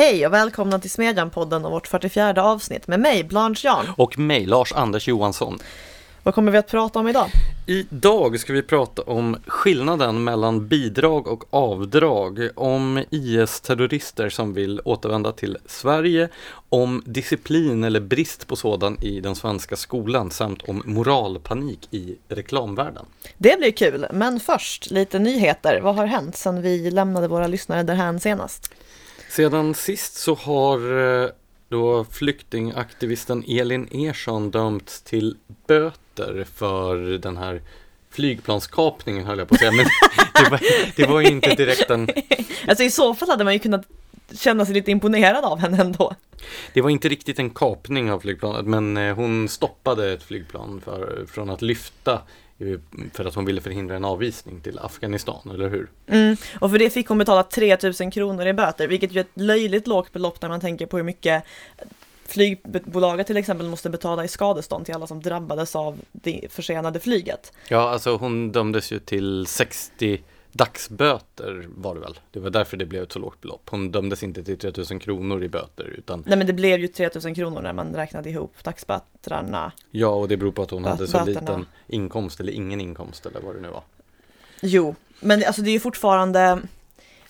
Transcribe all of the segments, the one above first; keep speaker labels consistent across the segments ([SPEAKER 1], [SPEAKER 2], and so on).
[SPEAKER 1] Hej och välkomna till Smedjan-podden och vårt 44 avsnitt med mig, Blanche Jan.
[SPEAKER 2] Och mig, Lars-Anders Johansson.
[SPEAKER 1] Vad kommer vi att prata om idag?
[SPEAKER 2] Idag ska vi prata om skillnaden mellan bidrag och avdrag, om IS-terrorister som vill återvända till Sverige, om disciplin eller brist på sådan i den svenska skolan samt om moralpanik i reklamvärlden.
[SPEAKER 1] Det blir kul, men först lite nyheter. Vad har hänt sedan vi lämnade våra lyssnare därhän senast?
[SPEAKER 2] Sedan sist så har eh, då flyktingaktivisten Elin Ersson dömts till böter för den här flygplanskapningen höll jag på att säga, men det var, det var inte direkt en...
[SPEAKER 1] Alltså i så fall hade man ju kunnat känna sig lite imponerad av henne ändå.
[SPEAKER 2] Det var inte riktigt en kapning av flygplanet, men eh, hon stoppade ett flygplan för, från att lyfta för att hon ville förhindra en avvisning till Afghanistan, eller hur?
[SPEAKER 1] Mm, och för det fick hon betala 3000 kronor i böter, vilket ju är ett löjligt lågt belopp när man tänker på hur mycket flygbolaget till exempel måste betala i skadestånd till alla som drabbades av det försenade flyget.
[SPEAKER 2] Ja, alltså hon dömdes ju till 60 dagsböter var det väl. Det var därför det blev ett så lågt belopp. Hon dömdes inte till 3000 kronor i böter utan
[SPEAKER 1] Nej men det blev ju 3000 kronor när man räknade ihop dagsböterna.
[SPEAKER 2] Ja och det beror på att hon hade så liten inkomst eller ingen inkomst eller vad det nu var.
[SPEAKER 1] Jo, men alltså det är ju fortfarande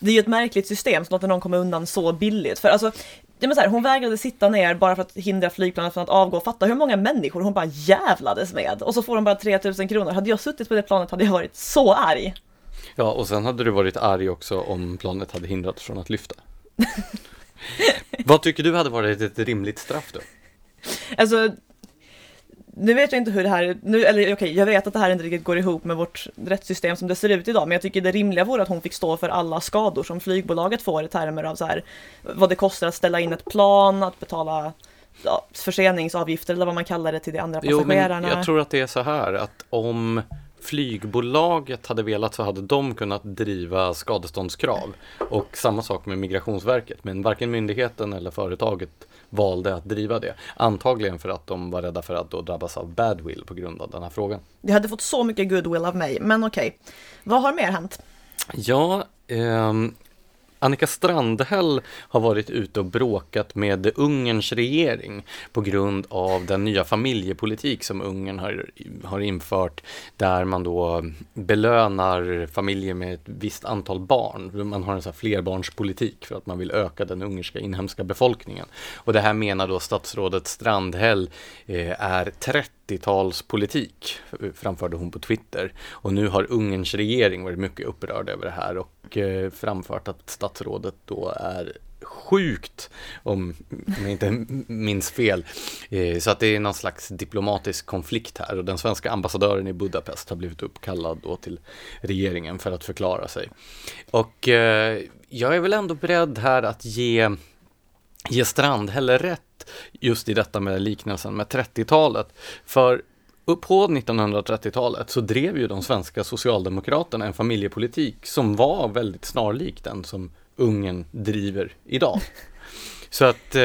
[SPEAKER 1] det är ju ett märkligt system som låter någon komma undan så billigt. För alltså, det är så här, hon vägrade sitta ner bara för att hindra flygplanet från att avgå. Fatta hur många människor hon bara jävlades med. Och så får hon bara 3000 kronor. Hade jag suttit på det planet hade jag varit så arg.
[SPEAKER 2] Ja, och sen hade du varit arg också om planet hade hindrats från att lyfta. Vad tycker du hade varit ett rimligt straff då?
[SPEAKER 1] Alltså, nu vet jag inte hur det här, nu, eller okej, okay, jag vet att det här inte riktigt går ihop med vårt rättssystem som det ser ut idag, men jag tycker det rimliga vore att hon fick stå för alla skador som flygbolaget får i termer av så här, vad det kostar att ställa in ett plan, att betala ja, förseningsavgifter eller vad man kallar det till de andra passagerarna.
[SPEAKER 2] Jo, men jag tror att det är så här att om flygbolaget hade velat så hade de kunnat driva skadeståndskrav. Och samma sak med Migrationsverket, men varken myndigheten eller företaget valde att driva det. Antagligen för att de var rädda för att då drabbas av badwill på grund av den här frågan.
[SPEAKER 1] Det hade fått så mycket goodwill av mig, men okej. Vad har mer hänt?
[SPEAKER 2] Ja, eh, Annika Strandhäll har varit ute och bråkat med Ungerns regering på grund av den nya familjepolitik som Ungern har, har infört där man då belönar familjer med ett visst antal barn. Man har en sån här flerbarnspolitik för att man vill öka den ungerska inhemska befolkningen. Och det här menar då statsrådet Strandhäll eh, är 30-talspolitik, framförde hon på Twitter. Och nu har Ungerns regering varit mycket upprörd över det här och och eh, framfört att statsrådet då är sjukt, om jag inte minns fel. Eh, så att det är någon slags diplomatisk konflikt här och den svenska ambassadören i Budapest har blivit uppkallad då till regeringen för att förklara sig. Och eh, jag är väl ändå beredd här att ge, ge Strandhäll rätt just i detta med liknelsen med 30-talet. För på 1930-talet så drev ju de svenska socialdemokraterna en familjepolitik som var väldigt snarlik den som Ungern driver idag. Så att eh,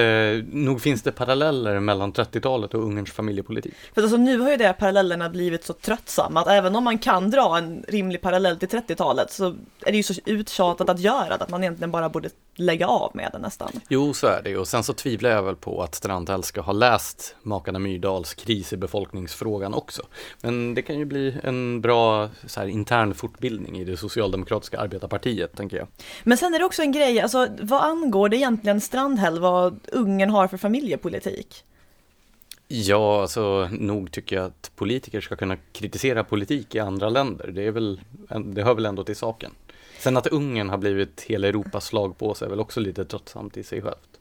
[SPEAKER 2] nog finns det paralleller mellan 30-talet och Ungerns familjepolitik.
[SPEAKER 1] För alltså nu har ju de parallellerna blivit så tröttsamma att även om man kan dra en rimlig parallell till 30-talet så är det ju så uttjatat att göra det att man egentligen bara borde lägga av med det nästan.
[SPEAKER 2] Jo, så är det och sen så tvivlar jag väl på att Strandhäll ska ha läst makarna Myrdals kris i befolkningsfrågan också. Men det kan ju bli en bra så här, intern fortbildning i det socialdemokratiska arbetarpartiet, tänker jag.
[SPEAKER 1] Men sen är det också en grej, alltså vad angår det egentligen Strandhäll vad Ungern har för familjepolitik?
[SPEAKER 2] Ja, alltså nog tycker jag att politiker ska kunna kritisera politik i andra länder. Det, är väl, det hör väl ändå till saken. Sen att Ungern har blivit hela Europas slagpåse är väl också lite tröttsamt i sig självt.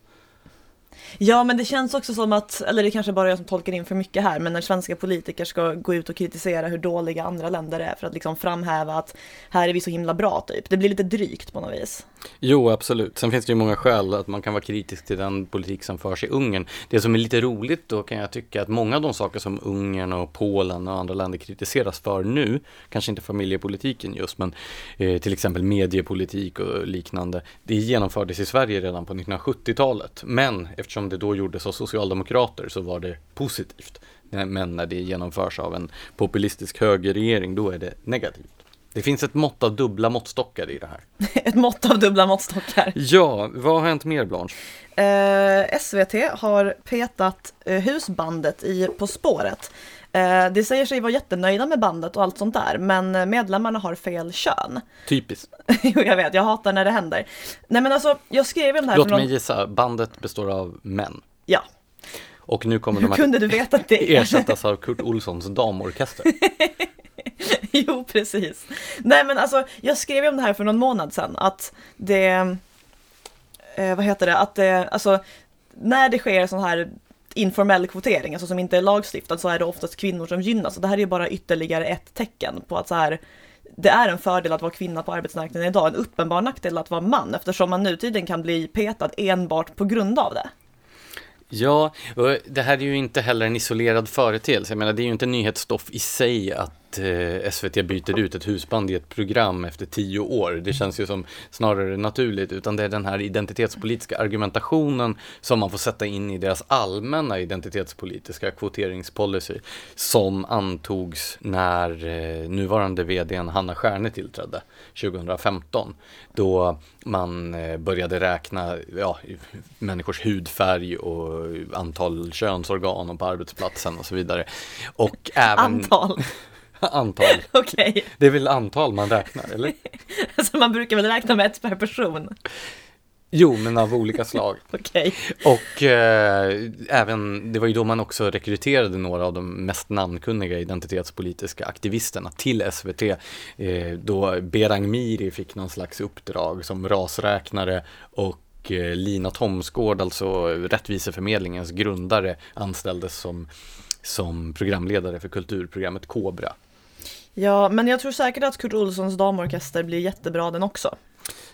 [SPEAKER 1] Ja, men det känns också som att, eller det kanske bara jag som tolkar in för mycket här, men när svenska politiker ska gå ut och kritisera hur dåliga andra länder är för att liksom framhäva att här är vi så himla bra typ. Det blir lite drygt på något vis.
[SPEAKER 2] Jo, absolut. Sen finns det ju många skäl att man kan vara kritisk till den politik som förs i Ungern. Det som är lite roligt då kan jag tycka att många av de saker som Ungern och Polen och andra länder kritiseras för nu, kanske inte familjepolitiken just, men eh, till exempel mediepolitik och liknande, det genomfördes i Sverige redan på 1970-talet. Men eftersom det då gjordes av socialdemokrater så var det positivt. Men när det genomförs av en populistisk högerregering, då är det negativt. Det finns ett mått av dubbla måttstockar i det här.
[SPEAKER 1] Ett mått av dubbla måttstockar.
[SPEAKER 2] Ja, vad har hänt mer Blanche?
[SPEAKER 1] Eh, SVT har petat eh, husbandet i På spåret. Eh, det säger sig vara jättenöjda med bandet och allt sånt där, men medlemmarna har fel kön.
[SPEAKER 2] Typiskt.
[SPEAKER 1] jo, jag vet, jag hatar när det händer. Nej men alltså, jag skrev ju den här
[SPEAKER 2] Låt
[SPEAKER 1] någon...
[SPEAKER 2] mig gissa, bandet består av män.
[SPEAKER 1] Ja,
[SPEAKER 2] Och nu kommer
[SPEAKER 1] hur
[SPEAKER 2] de att
[SPEAKER 1] kunde du veta det?
[SPEAKER 2] ersättas av Kurt Olssons damorkester.
[SPEAKER 1] jo, precis. Nej men alltså, jag skrev ju om det här för någon månad sedan, att det, eh, vad heter det, att det, alltså, när det sker sån här informell kvotering, alltså som inte är lagstiftad, så är det oftast kvinnor som gynnas. Och det här är ju bara ytterligare ett tecken på att så här, det är en fördel att vara kvinna på arbetsmarknaden idag, en uppenbar nackdel att vara man, eftersom man nu tydligen kan bli petad enbart på grund av det.
[SPEAKER 2] Ja, och det här är ju inte heller en isolerad företeelse. Jag menar, det är ju inte nyhetsstoff i sig att eh, SVT byter ut ett husband i ett program efter tio år. Det känns ju som snarare naturligt, utan det är den här identitetspolitiska argumentationen som man får sätta in i deras allmänna identitetspolitiska kvoteringspolicy som antogs när eh, nuvarande vdn Hanna Stjärne tillträdde 2015. Då man eh, började räkna ja, människors hudfärg och antal könsorgan och på arbetsplatsen och så vidare. Och även
[SPEAKER 1] Antal,
[SPEAKER 2] antal.
[SPEAKER 1] okej.
[SPEAKER 2] Det är väl antal man räknar, eller?
[SPEAKER 1] Alltså man brukar väl räkna med ett per person.
[SPEAKER 2] Jo, men av olika slag.
[SPEAKER 1] Okej.
[SPEAKER 2] Och eh, även, det var ju då man också rekryterade några av de mest namnkunniga identitetspolitiska aktivisterna till SVT. Eh, då Berang Miri fick någon slags uppdrag som rasräknare och eh, Lina Thomsgård, alltså Rättviseförmedlingens grundare, anställdes som, som programledare för kulturprogrammet Kobra.
[SPEAKER 1] Ja, men jag tror säkert att Kurt Olssons damorkester blir jättebra den också.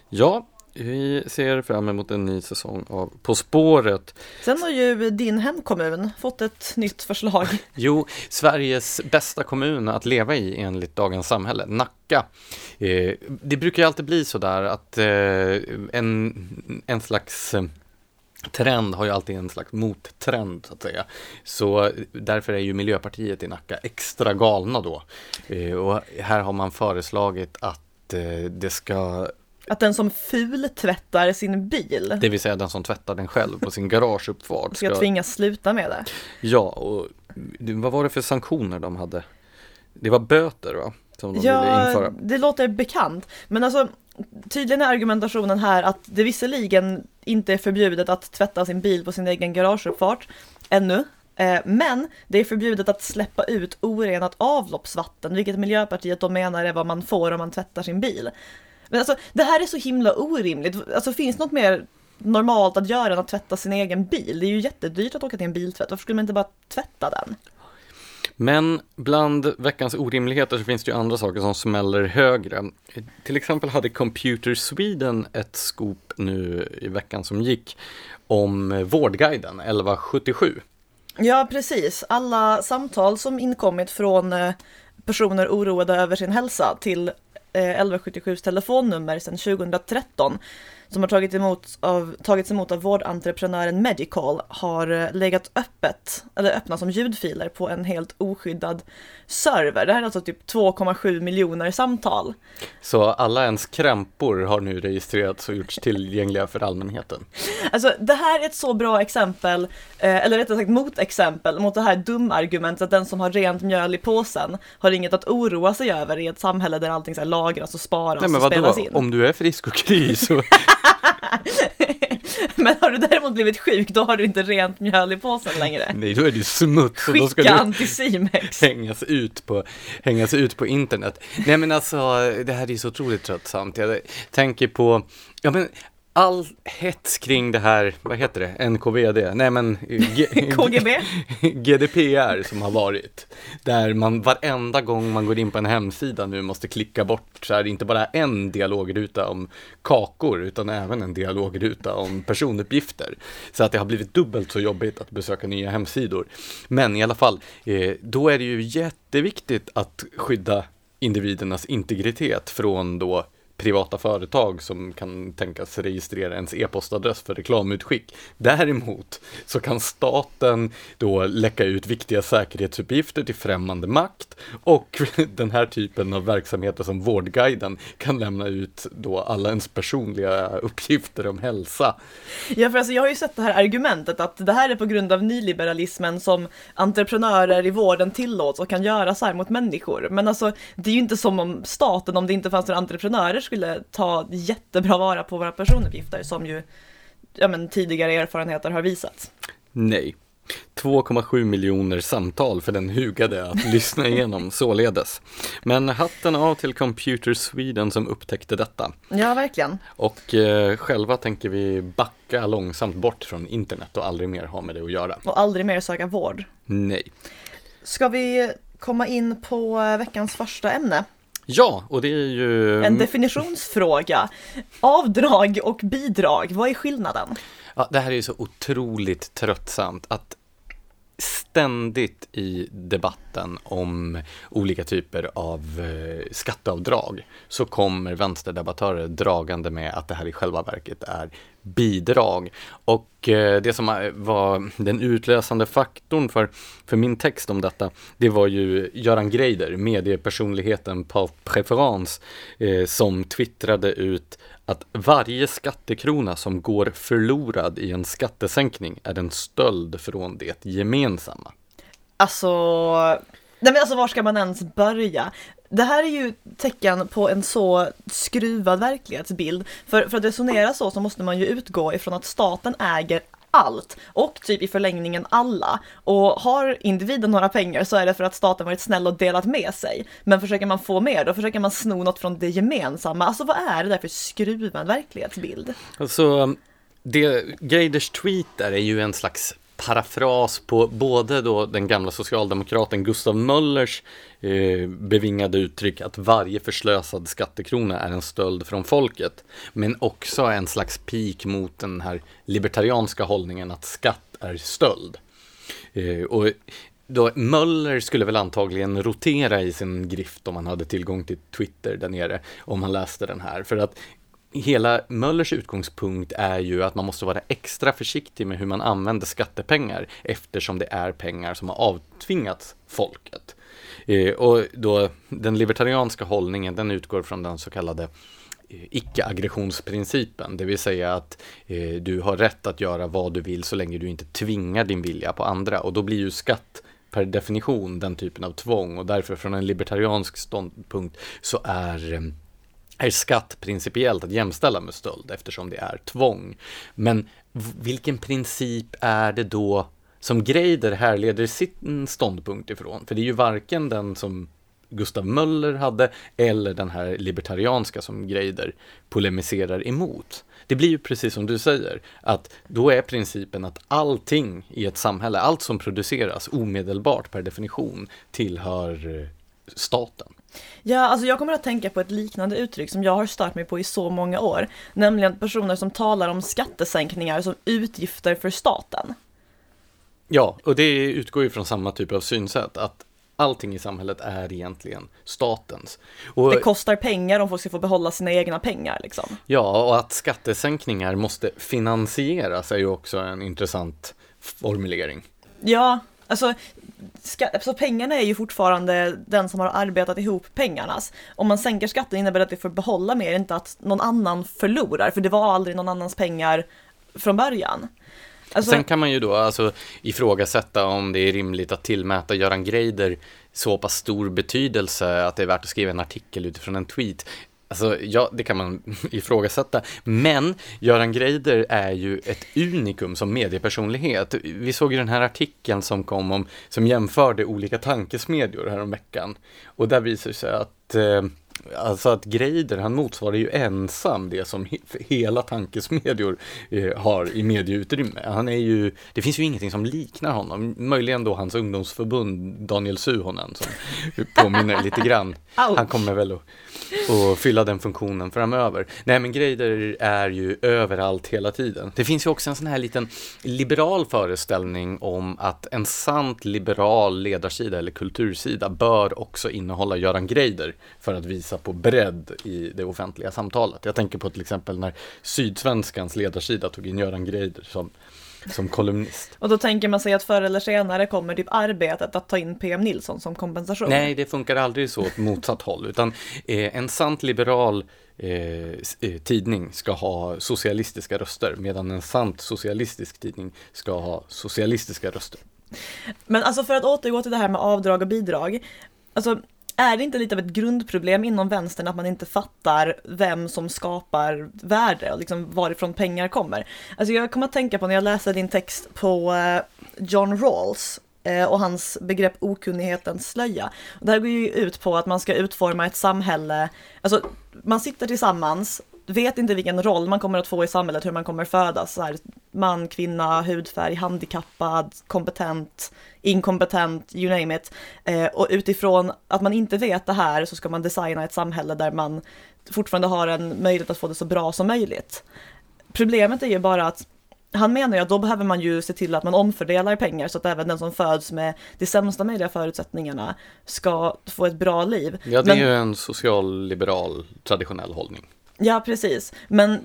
[SPEAKER 2] Ja, vi ser fram emot en ny säsong av På spåret.
[SPEAKER 1] Sen har ju din hemkommun fått ett nytt förslag.
[SPEAKER 2] Jo, Sveriges bästa kommun att leva i enligt dagens samhälle, Nacka. Eh, det brukar ju alltid bli så där att eh, en, en slags eh, trend har ju alltid en slags mottrend så att säga. Så därför är ju Miljöpartiet i Nacka extra galna då. Eh, och här har man föreslagit att eh, det ska
[SPEAKER 1] Att den som fultvättar sin bil
[SPEAKER 2] det vill säga den som tvättar den själv på sin garageuppfart
[SPEAKER 1] ska tvingas sluta med det.
[SPEAKER 2] Ja, och vad var det för sanktioner de hade? Det var böter va?
[SPEAKER 1] Ja, det låter bekant. Men alltså, tydligen är argumentationen här att det visserligen inte är förbjudet att tvätta sin bil på sin egen garageuppfart ännu. Eh, men det är förbjudet att släppa ut orenat avloppsvatten, vilket Miljöpartiet då menar är vad man får om man tvättar sin bil. Men alltså, det här är så himla orimligt. Alltså, finns något mer normalt att göra än att tvätta sin egen bil? Det är ju jättedyrt att åka till en biltvätt. Varför skulle man inte bara tvätta den?
[SPEAKER 2] Men bland veckans orimligheter så finns det ju andra saker som smäller högre. Till exempel hade Computer Sweden ett scoop nu i veckan som gick om Vårdguiden 1177.
[SPEAKER 1] Ja, precis. Alla samtal som inkommit från eh, personer oroade över sin hälsa till eh, 1177s telefonnummer sedan 2013 som har tagit emot av, tagits emot av vårdentreprenören Medicall har eh, legat öppet, eller öppna som ljudfiler på en helt oskyddad server. Det här är alltså typ 2,7 miljoner samtal.
[SPEAKER 2] Så alla ens krämpor har nu registrerats och gjorts tillgängliga för allmänheten.
[SPEAKER 1] Alltså det här är ett så bra exempel, eh, eller rättare sagt motexempel mot det här dumargumentet att den som har rent mjöl i påsen har inget att oroa sig över i ett samhälle där allting så lagras och sparas
[SPEAKER 2] Nej men
[SPEAKER 1] och spelas
[SPEAKER 2] vadå,
[SPEAKER 1] in.
[SPEAKER 2] om du är frisk och kry så
[SPEAKER 1] Men har du däremot blivit sjuk, då har du inte rent mjöl i påsen längre.
[SPEAKER 2] Nej, då är det smuts och då ska
[SPEAKER 1] Skicka Anticimex.
[SPEAKER 2] hängas ut, på, hängas ut på internet. Nej men alltså, det här är så otroligt tröttsamt. Jag tänker på, ja men all hets kring det här, vad heter det, NKVD? Nej men G-
[SPEAKER 1] KGB?
[SPEAKER 2] GDPR som har varit. Där man varenda gång man går in på en hemsida nu måste klicka bort så här, inte bara en dialogruta om kakor utan även en dialogruta om personuppgifter. Så att det har blivit dubbelt så jobbigt att besöka nya hemsidor. Men i alla fall, eh, då är det ju jätteviktigt att skydda individernas integritet från då privata företag som kan tänkas registrera ens e-postadress för reklamutskick. Däremot så kan staten då läcka ut viktiga säkerhetsuppgifter till främmande makt och den här typen av verksamheter som Vårdguiden kan lämna ut då alla ens personliga uppgifter om hälsa.
[SPEAKER 1] Ja, för alltså jag har ju sett det här argumentet att det här är på grund av nyliberalismen som entreprenörer i vården tillåts och kan göra så här mot människor. Men alltså, det är ju inte som om staten, om det inte fanns några entreprenörer, skulle ta jättebra vara på våra personuppgifter som ju ja, men, tidigare erfarenheter har visat.
[SPEAKER 2] Nej. 2,7 miljoner samtal för den hugade att lyssna igenom således. Men hatten av till Computer Sweden som upptäckte detta.
[SPEAKER 1] Ja, verkligen.
[SPEAKER 2] Och eh, själva tänker vi backa långsamt bort från internet och aldrig mer ha med det att göra.
[SPEAKER 1] Och aldrig mer söka vård.
[SPEAKER 2] Nej.
[SPEAKER 1] Ska vi komma in på veckans första ämne?
[SPEAKER 2] Ja, och det är ju...
[SPEAKER 1] En definitionsfråga. Avdrag och bidrag, vad är skillnaden?
[SPEAKER 2] Ja, det här är ju så otroligt tröttsamt att ständigt i debatten om olika typer av eh, skatteavdrag så kommer vänsterdebattörer dragande med att det här i själva verket är bidrag. Och eh, det som eh, var den utlösande faktorn för, för min text om detta, det var ju Göran Greider, mediepersonligheten på preferens, som twittrade ut att varje skattekrona som går förlorad i en skattesänkning är en stöld från det gemensamma.
[SPEAKER 1] Alltså, nej men alltså var ska man ens börja? Det här är ju tecken på en så skruvad verklighetsbild. För, för att resonera så så måste man ju utgå ifrån att staten äger allt och typ i förlängningen alla. Och har individen några pengar så är det för att staten varit snäll och delat med sig. Men försöker man få mer då försöker man sno något från det gemensamma. Alltså vad är det där för skruvad verklighetsbild?
[SPEAKER 2] Alltså, det Geiders tweet där är ju en slags parafras på både då den gamla socialdemokraten Gustav Möllers eh, bevingade uttryck att varje förslösad skattekrona är en stöld från folket. Men också en slags pik mot den här libertarianska hållningen att skatt är stöld. Eh, och då, Möller skulle väl antagligen rotera i sin grift om han hade tillgång till Twitter där nere, om han läste den här. För att hela Möllers utgångspunkt är ju att man måste vara extra försiktig med hur man använder skattepengar eftersom det är pengar som har avtvingats folket. Eh, och då den libertarianska hållningen den utgår från den så kallade eh, icke-aggressionsprincipen, det vill säga att eh, du har rätt att göra vad du vill så länge du inte tvingar din vilja på andra. Och då blir ju skatt per definition den typen av tvång. Och därför från en libertariansk ståndpunkt så är eh, är skatt principiellt att jämställa med stöld eftersom det är tvång. Men vilken princip är det då som Greider härleder sin mm, ståndpunkt ifrån? För det är ju varken den som Gustav Möller hade eller den här libertarianska som Greider polemiserar emot. Det blir ju precis som du säger, att då är principen att allting i ett samhälle, allt som produceras omedelbart per definition tillhör eh, staten.
[SPEAKER 1] Ja, alltså jag kommer att tänka på ett liknande uttryck som jag har stört mig på i så många år, nämligen personer som talar om skattesänkningar som utgifter för staten.
[SPEAKER 2] Ja, och det utgår ju från samma typ av synsätt, att allting i samhället är egentligen statens.
[SPEAKER 1] Och, det kostar pengar om folk ska få behålla sina egna pengar liksom.
[SPEAKER 2] Ja, och att skattesänkningar måste finansieras är ju också en intressant formulering.
[SPEAKER 1] Ja, alltså ska, alltså pengarna är ju fortfarande den som har arbetat ihop pengarnas. Om man sänker skatten innebär det att vi får behålla mer, inte att någon annan förlorar, för det var aldrig någon annans pengar från början.
[SPEAKER 2] Alltså... Sen kan man ju då alltså ifrågasätta om det är rimligt att tillmäta Göran Greider så pass stor betydelse att det är värt att skriva en artikel utifrån en tweet. Alltså, ja, det kan man ifrågasätta. Men Göran Greider är ju ett unikum som mediepersonlighet. Vi såg ju den här artikeln som kom om, som jämförde olika tankesmedjor häromveckan. Och där visar det sig att eh, Alltså att Greider, han motsvarar ju ensam det som he hela tankesmedjor eh, har i medieutrymme. Han är ju, det finns ju ingenting som liknar honom, möjligen då hans ungdomsförbund Daniel Suhonen som påminner lite grann. Han kommer väl att, och fylla den funktionen framöver. Nej men Greider är ju överallt hela tiden. Det finns ju också en sån här liten liberal föreställning om att en sant liberal ledarsida eller kultursida bör också innehålla Göran Greider för att visa på bredd i det offentliga samtalet. Jag tänker på till exempel när Sydsvenskans ledarsida tog in Göran Greider som som kolumnist.
[SPEAKER 1] Och då tänker man sig att förr eller senare kommer typ arbetet att ta in PM Nilsson som kompensation?
[SPEAKER 2] Nej, det funkar aldrig så åt motsatt håll, utan eh, en sant liberal eh, eh, tidning ska ha socialistiska röster, medan en sant socialistisk tidning ska ha socialistiska röster.
[SPEAKER 1] Men alltså för att återgå till det här med avdrag och bidrag, alltså är det inte lite av ett grundproblem inom vänstern att man inte fattar vem som skapar värde och liksom varifrån pengar kommer? Alltså jag kommer att tänka på när jag läste din text på eh, John Rawls eh, och hans begrepp okunnighetens slöja. Det här går ju ut på att man ska utforma ett samhälle, alltså man sitter tillsammans vet inte vilken roll man kommer att få i samhället, hur man kommer födas, så här, man, kvinna, hudfärg, handikappad, kompetent, inkompetent, you name it. Eh, och utifrån att man inte vet det här så ska man designa ett samhälle där man fortfarande har en möjlighet att få det så bra som möjligt. Problemet är ju bara att han menar ju att då behöver man ju se till att man omfördelar pengar så att även den som föds med de sämsta möjliga förutsättningarna ska få ett bra liv.
[SPEAKER 2] Ja, det är ju en socialliberal traditionell hållning.
[SPEAKER 1] Ja, precis. Men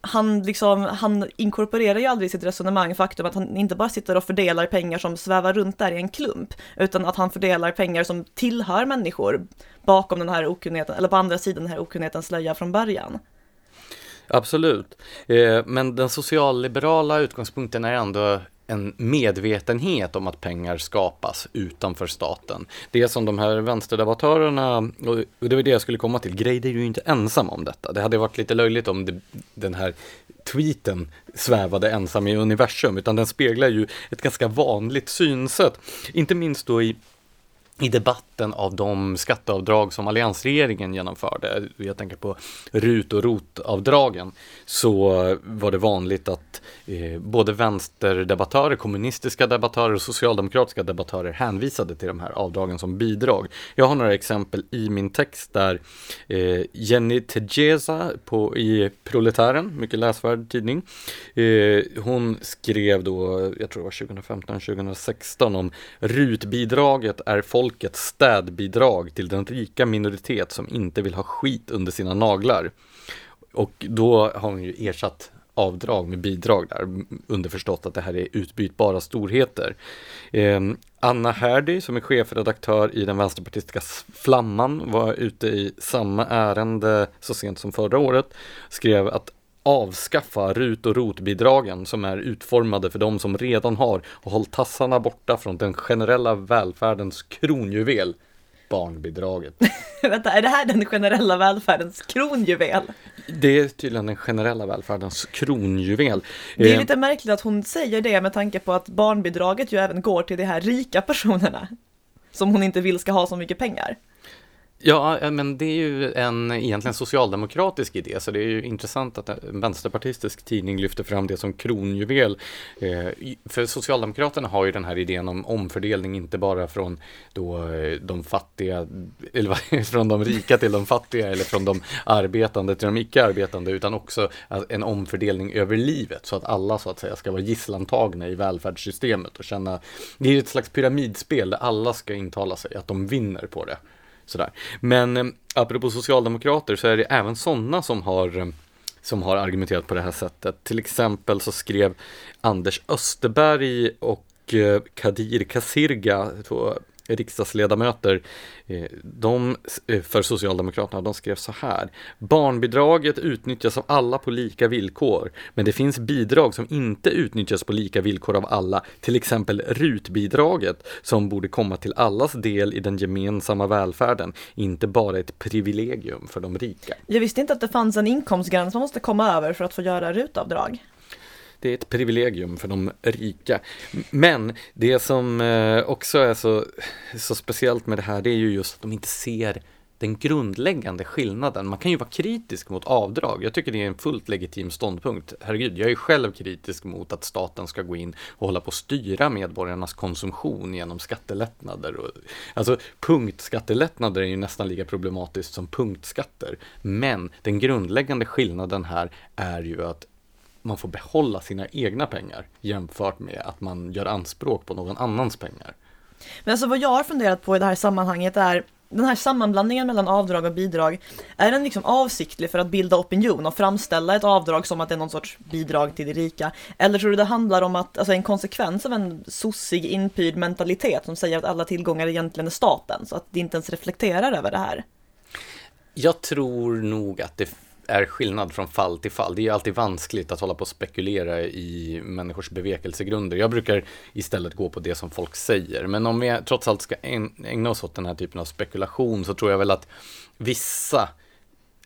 [SPEAKER 1] han, liksom, han inkorporerar ju aldrig i sitt resonemang faktum att han inte bara sitter och fördelar pengar som svävar runt där i en klump, utan att han fördelar pengar som tillhör människor bakom den här okunnigheten, eller på andra sidan den här okunnighetens slöja från början.
[SPEAKER 2] Absolut, eh, men den socialliberala utgångspunkten är ändå en medvetenhet om att pengar skapas utanför staten. Det som de här vänsterdebattörerna, och det var det jag skulle komma till, Greider är ju inte ensam om detta. Det hade varit lite löjligt om det, den här tweeten svävade ensam i universum, utan den speglar ju ett ganska vanligt synsätt. Inte minst då i i debatten av de skatteavdrag som alliansregeringen genomförde, jag tänker på RUT och ROT-avdragen, så var det vanligt att eh, både vänsterdebattörer, kommunistiska debattörer och socialdemokratiska debattörer hänvisade till de här avdragen som bidrag. Jag har några exempel i min text där eh, Jenny Tegeza på, i Proletären, mycket läsvärd tidning, eh, hon skrev då, jag tror det var 2015-2016 om RUT-bidraget är folk folkets städbidrag till den rika minoritet som inte vill ha skit under sina naglar. Och då har hon ju ersatt avdrag med bidrag där, underförstått att det här är utbytbara storheter. Eh, Anna Herdy som är chefredaktör i den vänsterpartistiska Flamman var ute i samma ärende så sent som förra året, skrev att avskaffa RUT och ROT-bidragen som är utformade för de som redan har och håll tassarna borta från den generella välfärdens kronjuvel, barnbidraget.
[SPEAKER 1] Vänta, är det här den generella välfärdens kronjuvel?
[SPEAKER 2] Det är tydligen den generella välfärdens kronjuvel.
[SPEAKER 1] Det är eh, lite märkligt att hon säger det med tanke på att barnbidraget ju även går till de här rika personerna som hon inte vill ska ha så mycket pengar.
[SPEAKER 2] Ja, men det är ju en egentligen socialdemokratisk idé, så det är ju intressant att en vänsterpartistisk tidning lyfter fram det som kronjuvel. Eh, för Socialdemokraterna har ju den här idén om omfördelning, inte bara från då eh, de fattiga, eller från de rika till de fattiga, eller från de arbetande till de icke-arbetande, utan också en omfördelning över livet, så att alla så att säga ska vara gisslantagna i välfärdssystemet och känna, det är ju ett slags pyramidspel där alla ska intala sig att de vinner på det. Sådär. Men eh, apropå socialdemokrater så är det även sådana som har eh, som har argumenterat på det här sättet. Till exempel så skrev Anders Österberg och eh, Kadir Kasirga, två riksdagsledamöter, eh, de, eh, för Socialdemokraterna, de skrev så här. Barnbidraget utnyttjas av alla på lika villkor, men det finns bidrag som inte utnyttjas på lika villkor av alla, till exempel RUT-bidraget, som borde komma till allas del i den gemensamma välfärden, inte bara ett privilegium för de rika.
[SPEAKER 1] Jag visste inte att det fanns en inkomstgräns man måste komma över för att få göra RUT-avdrag
[SPEAKER 2] det är ett privilegium för de rika. Men det som eh, också är så, så speciellt med det här, det är ju just att de inte ser den grundläggande skillnaden. Man kan ju vara kritisk mot avdrag. Jag tycker det är en fullt legitim ståndpunkt. Herregud, jag är själv kritisk mot att staten ska gå in och hålla på att styra medborgarnas konsumtion genom skattelättnader. Alltså punktskattelättnader är ju nästan lika problematiskt som punktskatter. Men den grundläggande skillnaden här är ju att man får behålla sina egna pengar jämfört med att man gör anspråk på någon annans pengar.
[SPEAKER 1] Men alltså vad jag har funderat på i det här sammanhanget är den här sammanblandningen mellan avdrag och bidrag, är den liksom avsiktlig för att bilda opinion och framställa ett avdrag som att det är någon sorts bidrag till de rika? Eller tror du det handlar om att, alltså en konsekvens av en sossig inpyrd mentalitet som säger att alla tillgångar egentligen är staten, så att det inte ens reflekterar över det här?
[SPEAKER 2] Jag tror nog att det är skillnad från fall till fall. Det är ju alltid vanskligt att hålla på och spekulera i människors bevekelsegrunder. Jag brukar istället gå på det som folk säger. Men om vi trots allt ska ägna oss åt den här typen av spekulation så tror jag väl att vissa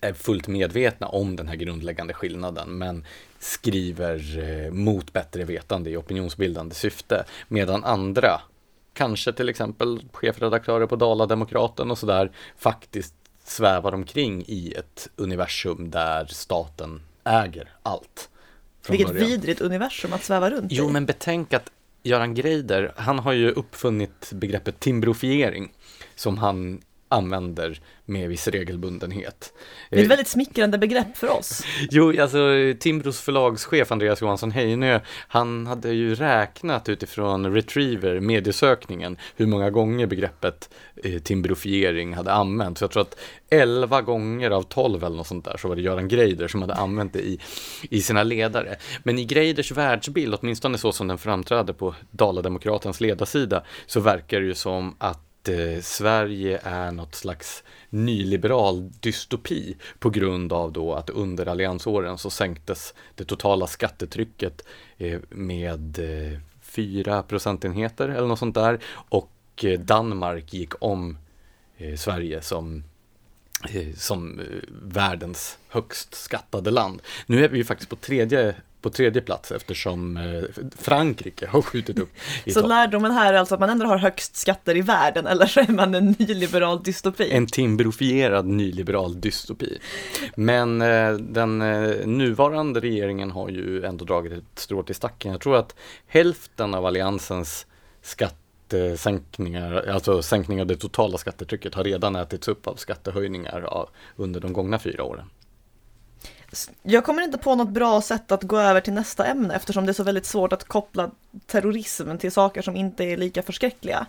[SPEAKER 2] är fullt medvetna om den här grundläggande skillnaden men skriver eh, mot bättre vetande i opinionsbildande syfte. Medan andra, kanske till exempel chefredaktörer på Dala-Demokraten och sådär, faktiskt svävar omkring i ett universum där staten äger allt.
[SPEAKER 1] Vilket början. vidrigt universum att sväva runt
[SPEAKER 2] i. Jo, men betänk att Göran Greider, han har ju uppfunnit begreppet timbrofiering som han använder med viss regelbundenhet.
[SPEAKER 1] Det är ett eh, väldigt smickrande begrepp för oss.
[SPEAKER 2] jo, alltså Timbros förlagschef Andreas Johansson Heinö, han hade ju räknat utifrån Retriever, mediesökningen, hur många gånger begreppet eh, timbrofiering hade använts. Så jag tror att 11 gånger av 12 eller något sånt där så var det Göran Greider som hade använt det i, i sina ledare. Men i Greiders världsbild, åtminstone så som den framträder på Dala-Demokratens ledarsida, så verkar det ju som att Eh, Sverige är något slags nyliberal dystopi på grund av då att under alliansåren så sänktes det totala skattetrycket eh, med eh, 4 procentenheter eller något sånt där. Och eh, Danmark gick om eh, Sverige som som världens högst skattade land. Nu är vi ju faktiskt på tredje på tredje plats eftersom eh, Frankrike har skjutit upp.
[SPEAKER 1] I så lärdomen här är alltså att man ändå har högst skatter i världen eller så är man en nyliberal dystopi?
[SPEAKER 2] En timbrofierad nyliberal dystopi. Men eh, den eh, nuvarande regeringen har ju ändå dragit ett strå till stacken. Jag tror att hälften av alliansens skattesänkningar, alltså sänkning av det totala skattetrycket har redan ätits upp av skattehöjningar under de gångna fyra åren.
[SPEAKER 1] Jag kommer inte på något bra sätt att gå över till nästa ämne eftersom det är så väldigt svårt att koppla terrorismen till saker som inte är lika förskräckliga.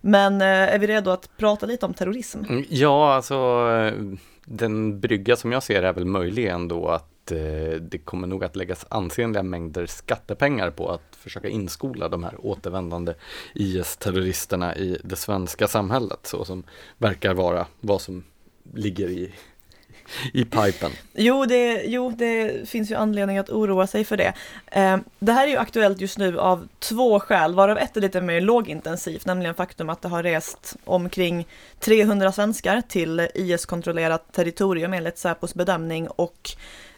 [SPEAKER 1] Men eh, är vi redo att prata lite om terrorism?
[SPEAKER 2] Mm, ja, alltså den brygga som jag ser är väl möjlig ändå att eh, det kommer nog att läggas ansenliga mängder skattepengar på att försöka inskola de här återvändande IS-terroristerna i det svenska samhället, så som verkar vara vad som ligger i i pipen.
[SPEAKER 1] Jo det, jo, det finns ju anledning att oroa sig för det. Eh, det här är ju aktuellt just nu av två skäl, varav ett är lite mer lågintensivt, nämligen faktum att det har rest omkring 300 svenskar till IS-kontrollerat territorium enligt Säpos bedömning och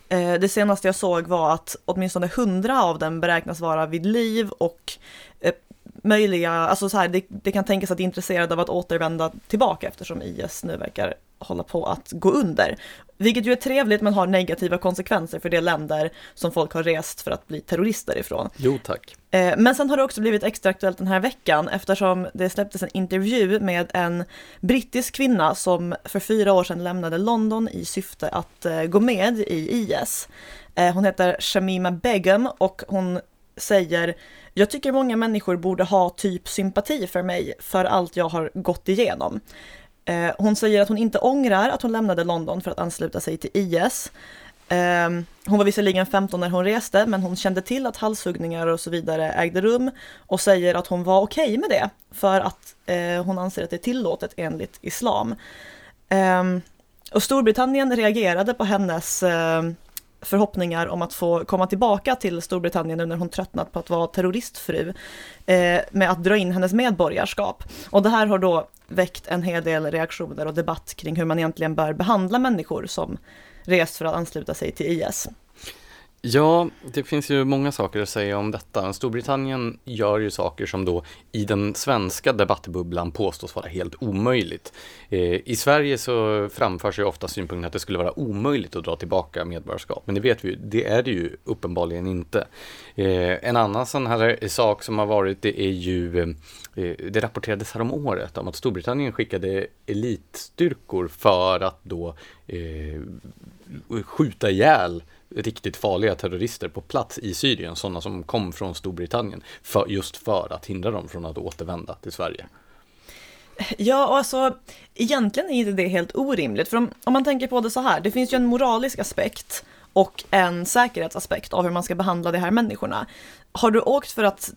[SPEAKER 1] Eh, det senaste jag såg var att åtminstone 100 av dem beräknas vara vid liv och eh, möjliga, alltså så här, det, det kan tänkas att de är intresserade av att återvända tillbaka eftersom IS nu verkar hålla på att gå under. Vilket ju är trevligt men har negativa konsekvenser för de länder som folk har rest för att bli terrorister ifrån.
[SPEAKER 2] Jo tack.
[SPEAKER 1] Eh, men sen har det också blivit extra aktuellt den här veckan eftersom det släpptes en intervju med en brittisk kvinna som för fyra år sedan lämnade London i syfte att eh, gå med i IS. Eh, hon heter Shamima Begum och hon säger jag tycker många människor borde ha typ sympati för mig för allt jag har gått igenom. Eh, hon säger att hon inte ångrar att hon lämnade London för att ansluta sig till IS. Ehm, hon var visserligen 15 när hon reste, men hon kände till att halshuggningar och så vidare ägde rum och säger att hon var okej okay med det för att eh, hon anser att det är tillåtet enligt islam. Ehm, och Storbritannien reagerade på hennes ehm, förhoppningar om att få komma tillbaka till Storbritannien nu när hon tröttnat på att vara terroristfru eh, med att dra in hennes medborgarskap. Och det här har då väckt en hel del reaktioner och debatt kring hur man egentligen bör behandla människor som rest för att ansluta sig till IS.
[SPEAKER 2] Ja, det finns ju många saker att säga om detta. Storbritannien gör ju saker som då i den svenska debattbubblan påstås vara helt omöjligt. Eh, I Sverige så framförs ju ofta synpunkten att det skulle vara omöjligt att dra tillbaka medborgarskap, men det vet vi ju, det är det ju uppenbarligen inte. Eh, en annan sån här eh, sak som har varit, det är ju, eh, eh, det rapporterades här om året om att Storbritannien skickade elitstyrkor för att då eh, skjuta ihjäl riktigt farliga terrorister på plats i Syrien, sådana som kom från Storbritannien, för, just för att hindra dem från att återvända till Sverige.
[SPEAKER 1] Ja, alltså egentligen är det helt orimligt, för om, om man tänker på det så här, det finns ju en moralisk aspekt och en säkerhetsaspekt av hur man ska behandla de här människorna. Har du åkt för att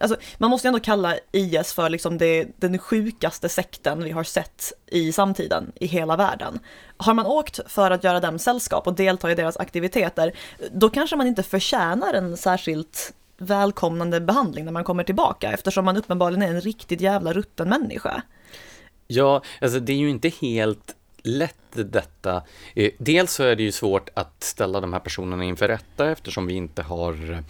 [SPEAKER 1] Alltså, man måste ändå kalla IS för liksom det, den sjukaste sekten vi har sett i samtiden i hela världen. Har man åkt för att göra dem sällskap och delta i deras aktiviteter, då kanske man inte förtjänar en särskilt välkomnande behandling när man kommer tillbaka eftersom man uppenbarligen är en riktigt jävla rutten människa.
[SPEAKER 2] Ja, alltså det är ju inte helt lätt detta. Eh, dels så är det ju svårt att ställa de här personerna inför rätta eftersom vi inte har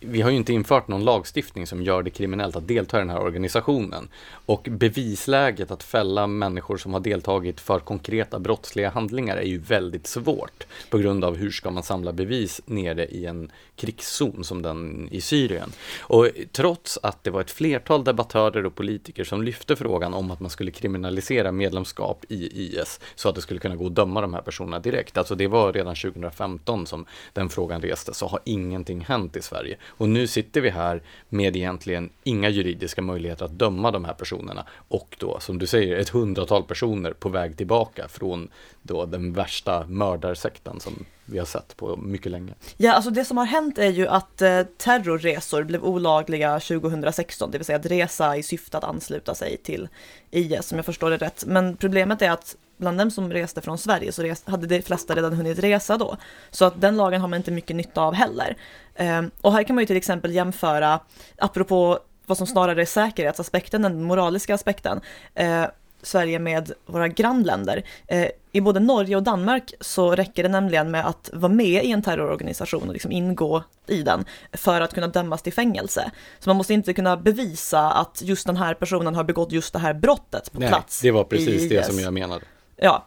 [SPEAKER 2] vi har ju inte infört någon lagstiftning som gör det kriminellt att delta i den här organisationen. Och bevisläget att fälla människor som har deltagit för konkreta brottsliga handlingar är ju väldigt svårt på grund av hur ska man samla bevis nere i en krigszon som den i Syrien. Och trots att det var ett flertal debattörer och politiker som lyfte frågan om att man skulle kriminalisera medlemskap i IS så att det skulle kunna gå att döma de här personerna direkt. Alltså det var redan 2015 som den frågan restes, så har ingenting hänt i Sverige. Och nu sitter vi här med egentligen inga juridiska möjligheter att döma de här personerna och då, som du säger, ett hundratal personer på väg tillbaka från då den värsta mördarsekten som vi har sett på mycket länge.
[SPEAKER 1] Ja, alltså det som har hänt är ju att eh, terrorresor blev olagliga 2016, det vill säga att resa i syfte att ansluta sig till IS, som jag förstår det rätt. Men problemet är att bland dem som reste från Sverige så reste, hade de flesta redan hunnit resa då. Så att den lagen har man inte mycket nytta av heller. Eh, och här kan man ju till exempel jämföra, apropå vad som snarare är säkerhetsaspekten än den moraliska aspekten, eh, Sverige med våra grannländer. Eh, I både Norge och Danmark så räcker det nämligen med att vara med i en terrororganisation och liksom ingå i den för att kunna dömas till fängelse. Så man måste inte kunna bevisa att just den här personen har begått just det här brottet på
[SPEAKER 2] Nej,
[SPEAKER 1] plats.
[SPEAKER 2] det var precis det som jag menade.
[SPEAKER 1] Ja.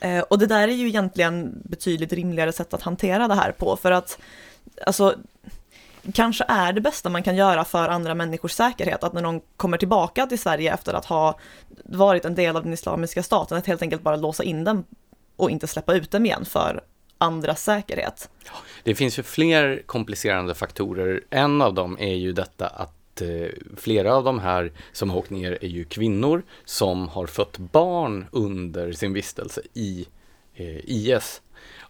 [SPEAKER 1] Eh, och det där är ju egentligen betydligt rimligare sätt att hantera det här på för att alltså kanske är det bästa man kan göra för andra människors säkerhet, att när de kommer tillbaka till Sverige efter att ha varit en del av den islamiska staten, att helt enkelt bara låsa in dem och inte släppa ut dem igen för andras säkerhet.
[SPEAKER 2] Det finns ju fler komplicerande faktorer. En av dem är ju detta att Eh, flera av de här som har åkt ner är ju kvinnor som har fött barn under sin vistelse i eh, IS.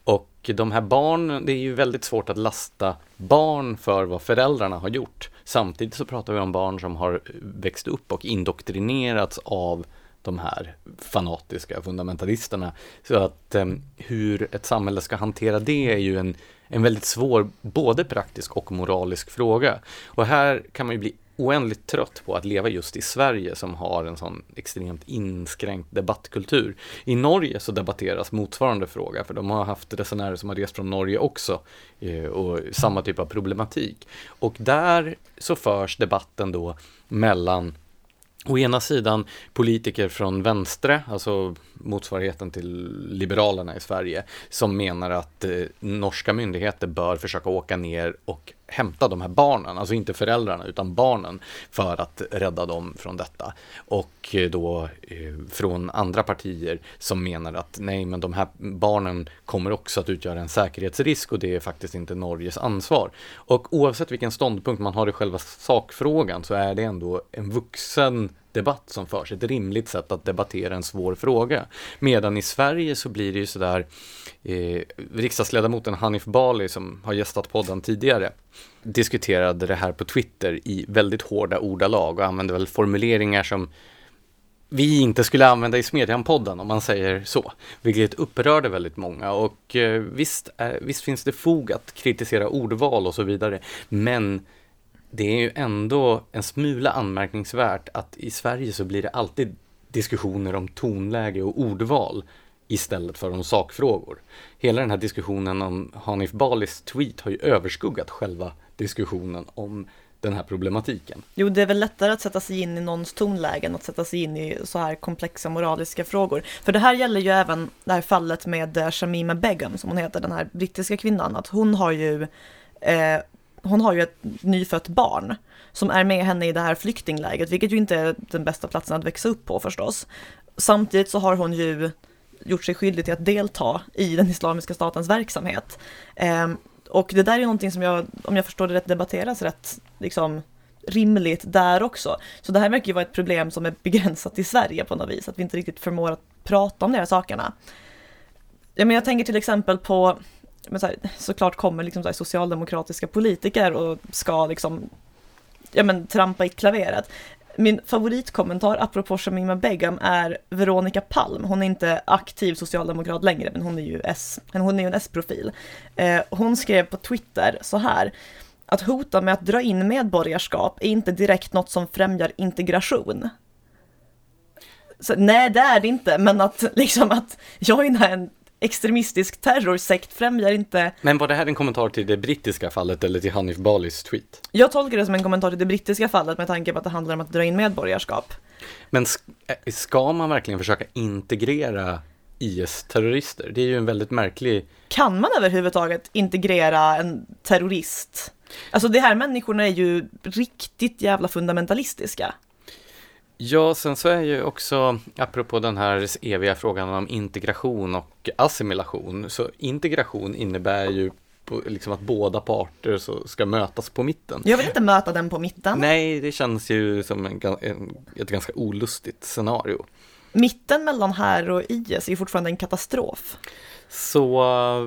[SPEAKER 2] Och de här barnen, det är ju väldigt svårt att lasta barn för vad föräldrarna har gjort. Samtidigt så pratar vi om barn som har växt upp och indoktrinerats av de här fanatiska fundamentalisterna. Så att eh, hur ett samhälle ska hantera det är ju en, en väldigt svår, både praktisk och moralisk fråga. Och här kan man ju bli oändligt trött på att leva just i Sverige som har en sån extremt inskränkt debattkultur. I Norge så debatteras motsvarande fråga, för de har haft resenärer som har rest från Norge också eh, och samma typ av problematik. Och där så förs debatten då mellan Å ena sidan politiker från vänstre, alltså motsvarigheten till Liberalerna i Sverige, som menar att eh, norska myndigheter bör försöka åka ner och hämta de här barnen, alltså inte föräldrarna utan barnen, för att rädda dem från detta. Och eh, då eh, från andra partier som menar att nej, men de här barnen kommer också att utgöra en säkerhetsrisk och det är faktiskt inte Norges ansvar. Och oavsett vilken ståndpunkt man har i själva sakfrågan så är det ändå en vuxen debatt som förs, ett rimligt sätt att debattera en svår fråga. Medan i Sverige så blir det ju sådär, eh, riksdagsledamoten Hanif Bali som har gästat podden tidigare, diskuterade det här på Twitter i väldigt hårda ordalag och använde väl formuleringar som vi inte skulle använda i Smedjan-podden om man säger så, vilket upprörde väldigt många och eh, visst, visst finns det fog att kritisera ordval och så vidare, men det är ju ändå en smula anmärkningsvärt att i Sverige så blir det alltid diskussioner om tonläge och ordval istället för om sakfrågor. Hela den här diskussionen om Hanif Balis tweet har ju överskuggat själva diskussionen om den här problematiken.
[SPEAKER 1] Jo, det är väl lättare att sätta sig in i någons tonläge än att sätta sig in i så här komplexa moraliska frågor. För det här gäller ju även det här fallet med eh, Shamima Begum, som hon heter, den här brittiska kvinnan, att hon har ju eh, hon har ju ett nyfött barn som är med henne i det här flyktingläget, vilket ju inte är den bästa platsen att växa upp på förstås. Samtidigt så har hon ju gjort sig skyldig till att delta i den islamiska statens verksamhet. Eh, och det där är någonting som jag, om jag förstår det rätt, debatteras rätt liksom, rimligt där också. Så det här verkar ju vara ett problem som är begränsat till Sverige på något vis, att vi inte riktigt förmår att prata om de här sakerna. Ja, men jag tänker till exempel på, men så här, såklart kommer liksom så här, socialdemokratiska politiker och ska liksom ja, men, trampa i klaveret min favoritkommentar apropå Shamima Begum är Veronica Palm. Hon är inte aktiv socialdemokrat längre, men hon är ju S, hon är ju en S-profil. Eh, hon skrev på Twitter så här, att hota med att dra in medborgarskap är inte direkt något som främjar integration. Så, nej, det är det inte, men att liksom att joina en extremistisk terrorsekt främjar inte...
[SPEAKER 2] Men var det här en kommentar till det brittiska fallet eller till Hanif Balis tweet?
[SPEAKER 1] Jag tolkar det som en kommentar till det brittiska fallet med tanke på att det handlar om att dra in medborgarskap.
[SPEAKER 2] Men eh, ska man verkligen försöka integrera IS-terrorister? Det är ju en väldigt märklig...
[SPEAKER 1] Kan man överhuvudtaget integrera en terrorist? Alltså de här människorna är ju riktigt jävla fundamentalistiska.
[SPEAKER 2] Ja, sen så är ju också, apropå den här eviga frågan om integration och assimilation, så integration innebär ju liksom att båda parter så ska mötas på mitten.
[SPEAKER 1] Jag vill inte möta den på mitten.
[SPEAKER 2] Nej, det känns ju som en, en, ett ganska olustigt scenario.
[SPEAKER 1] Mitten mellan här och IS är ju fortfarande en katastrof.
[SPEAKER 2] Så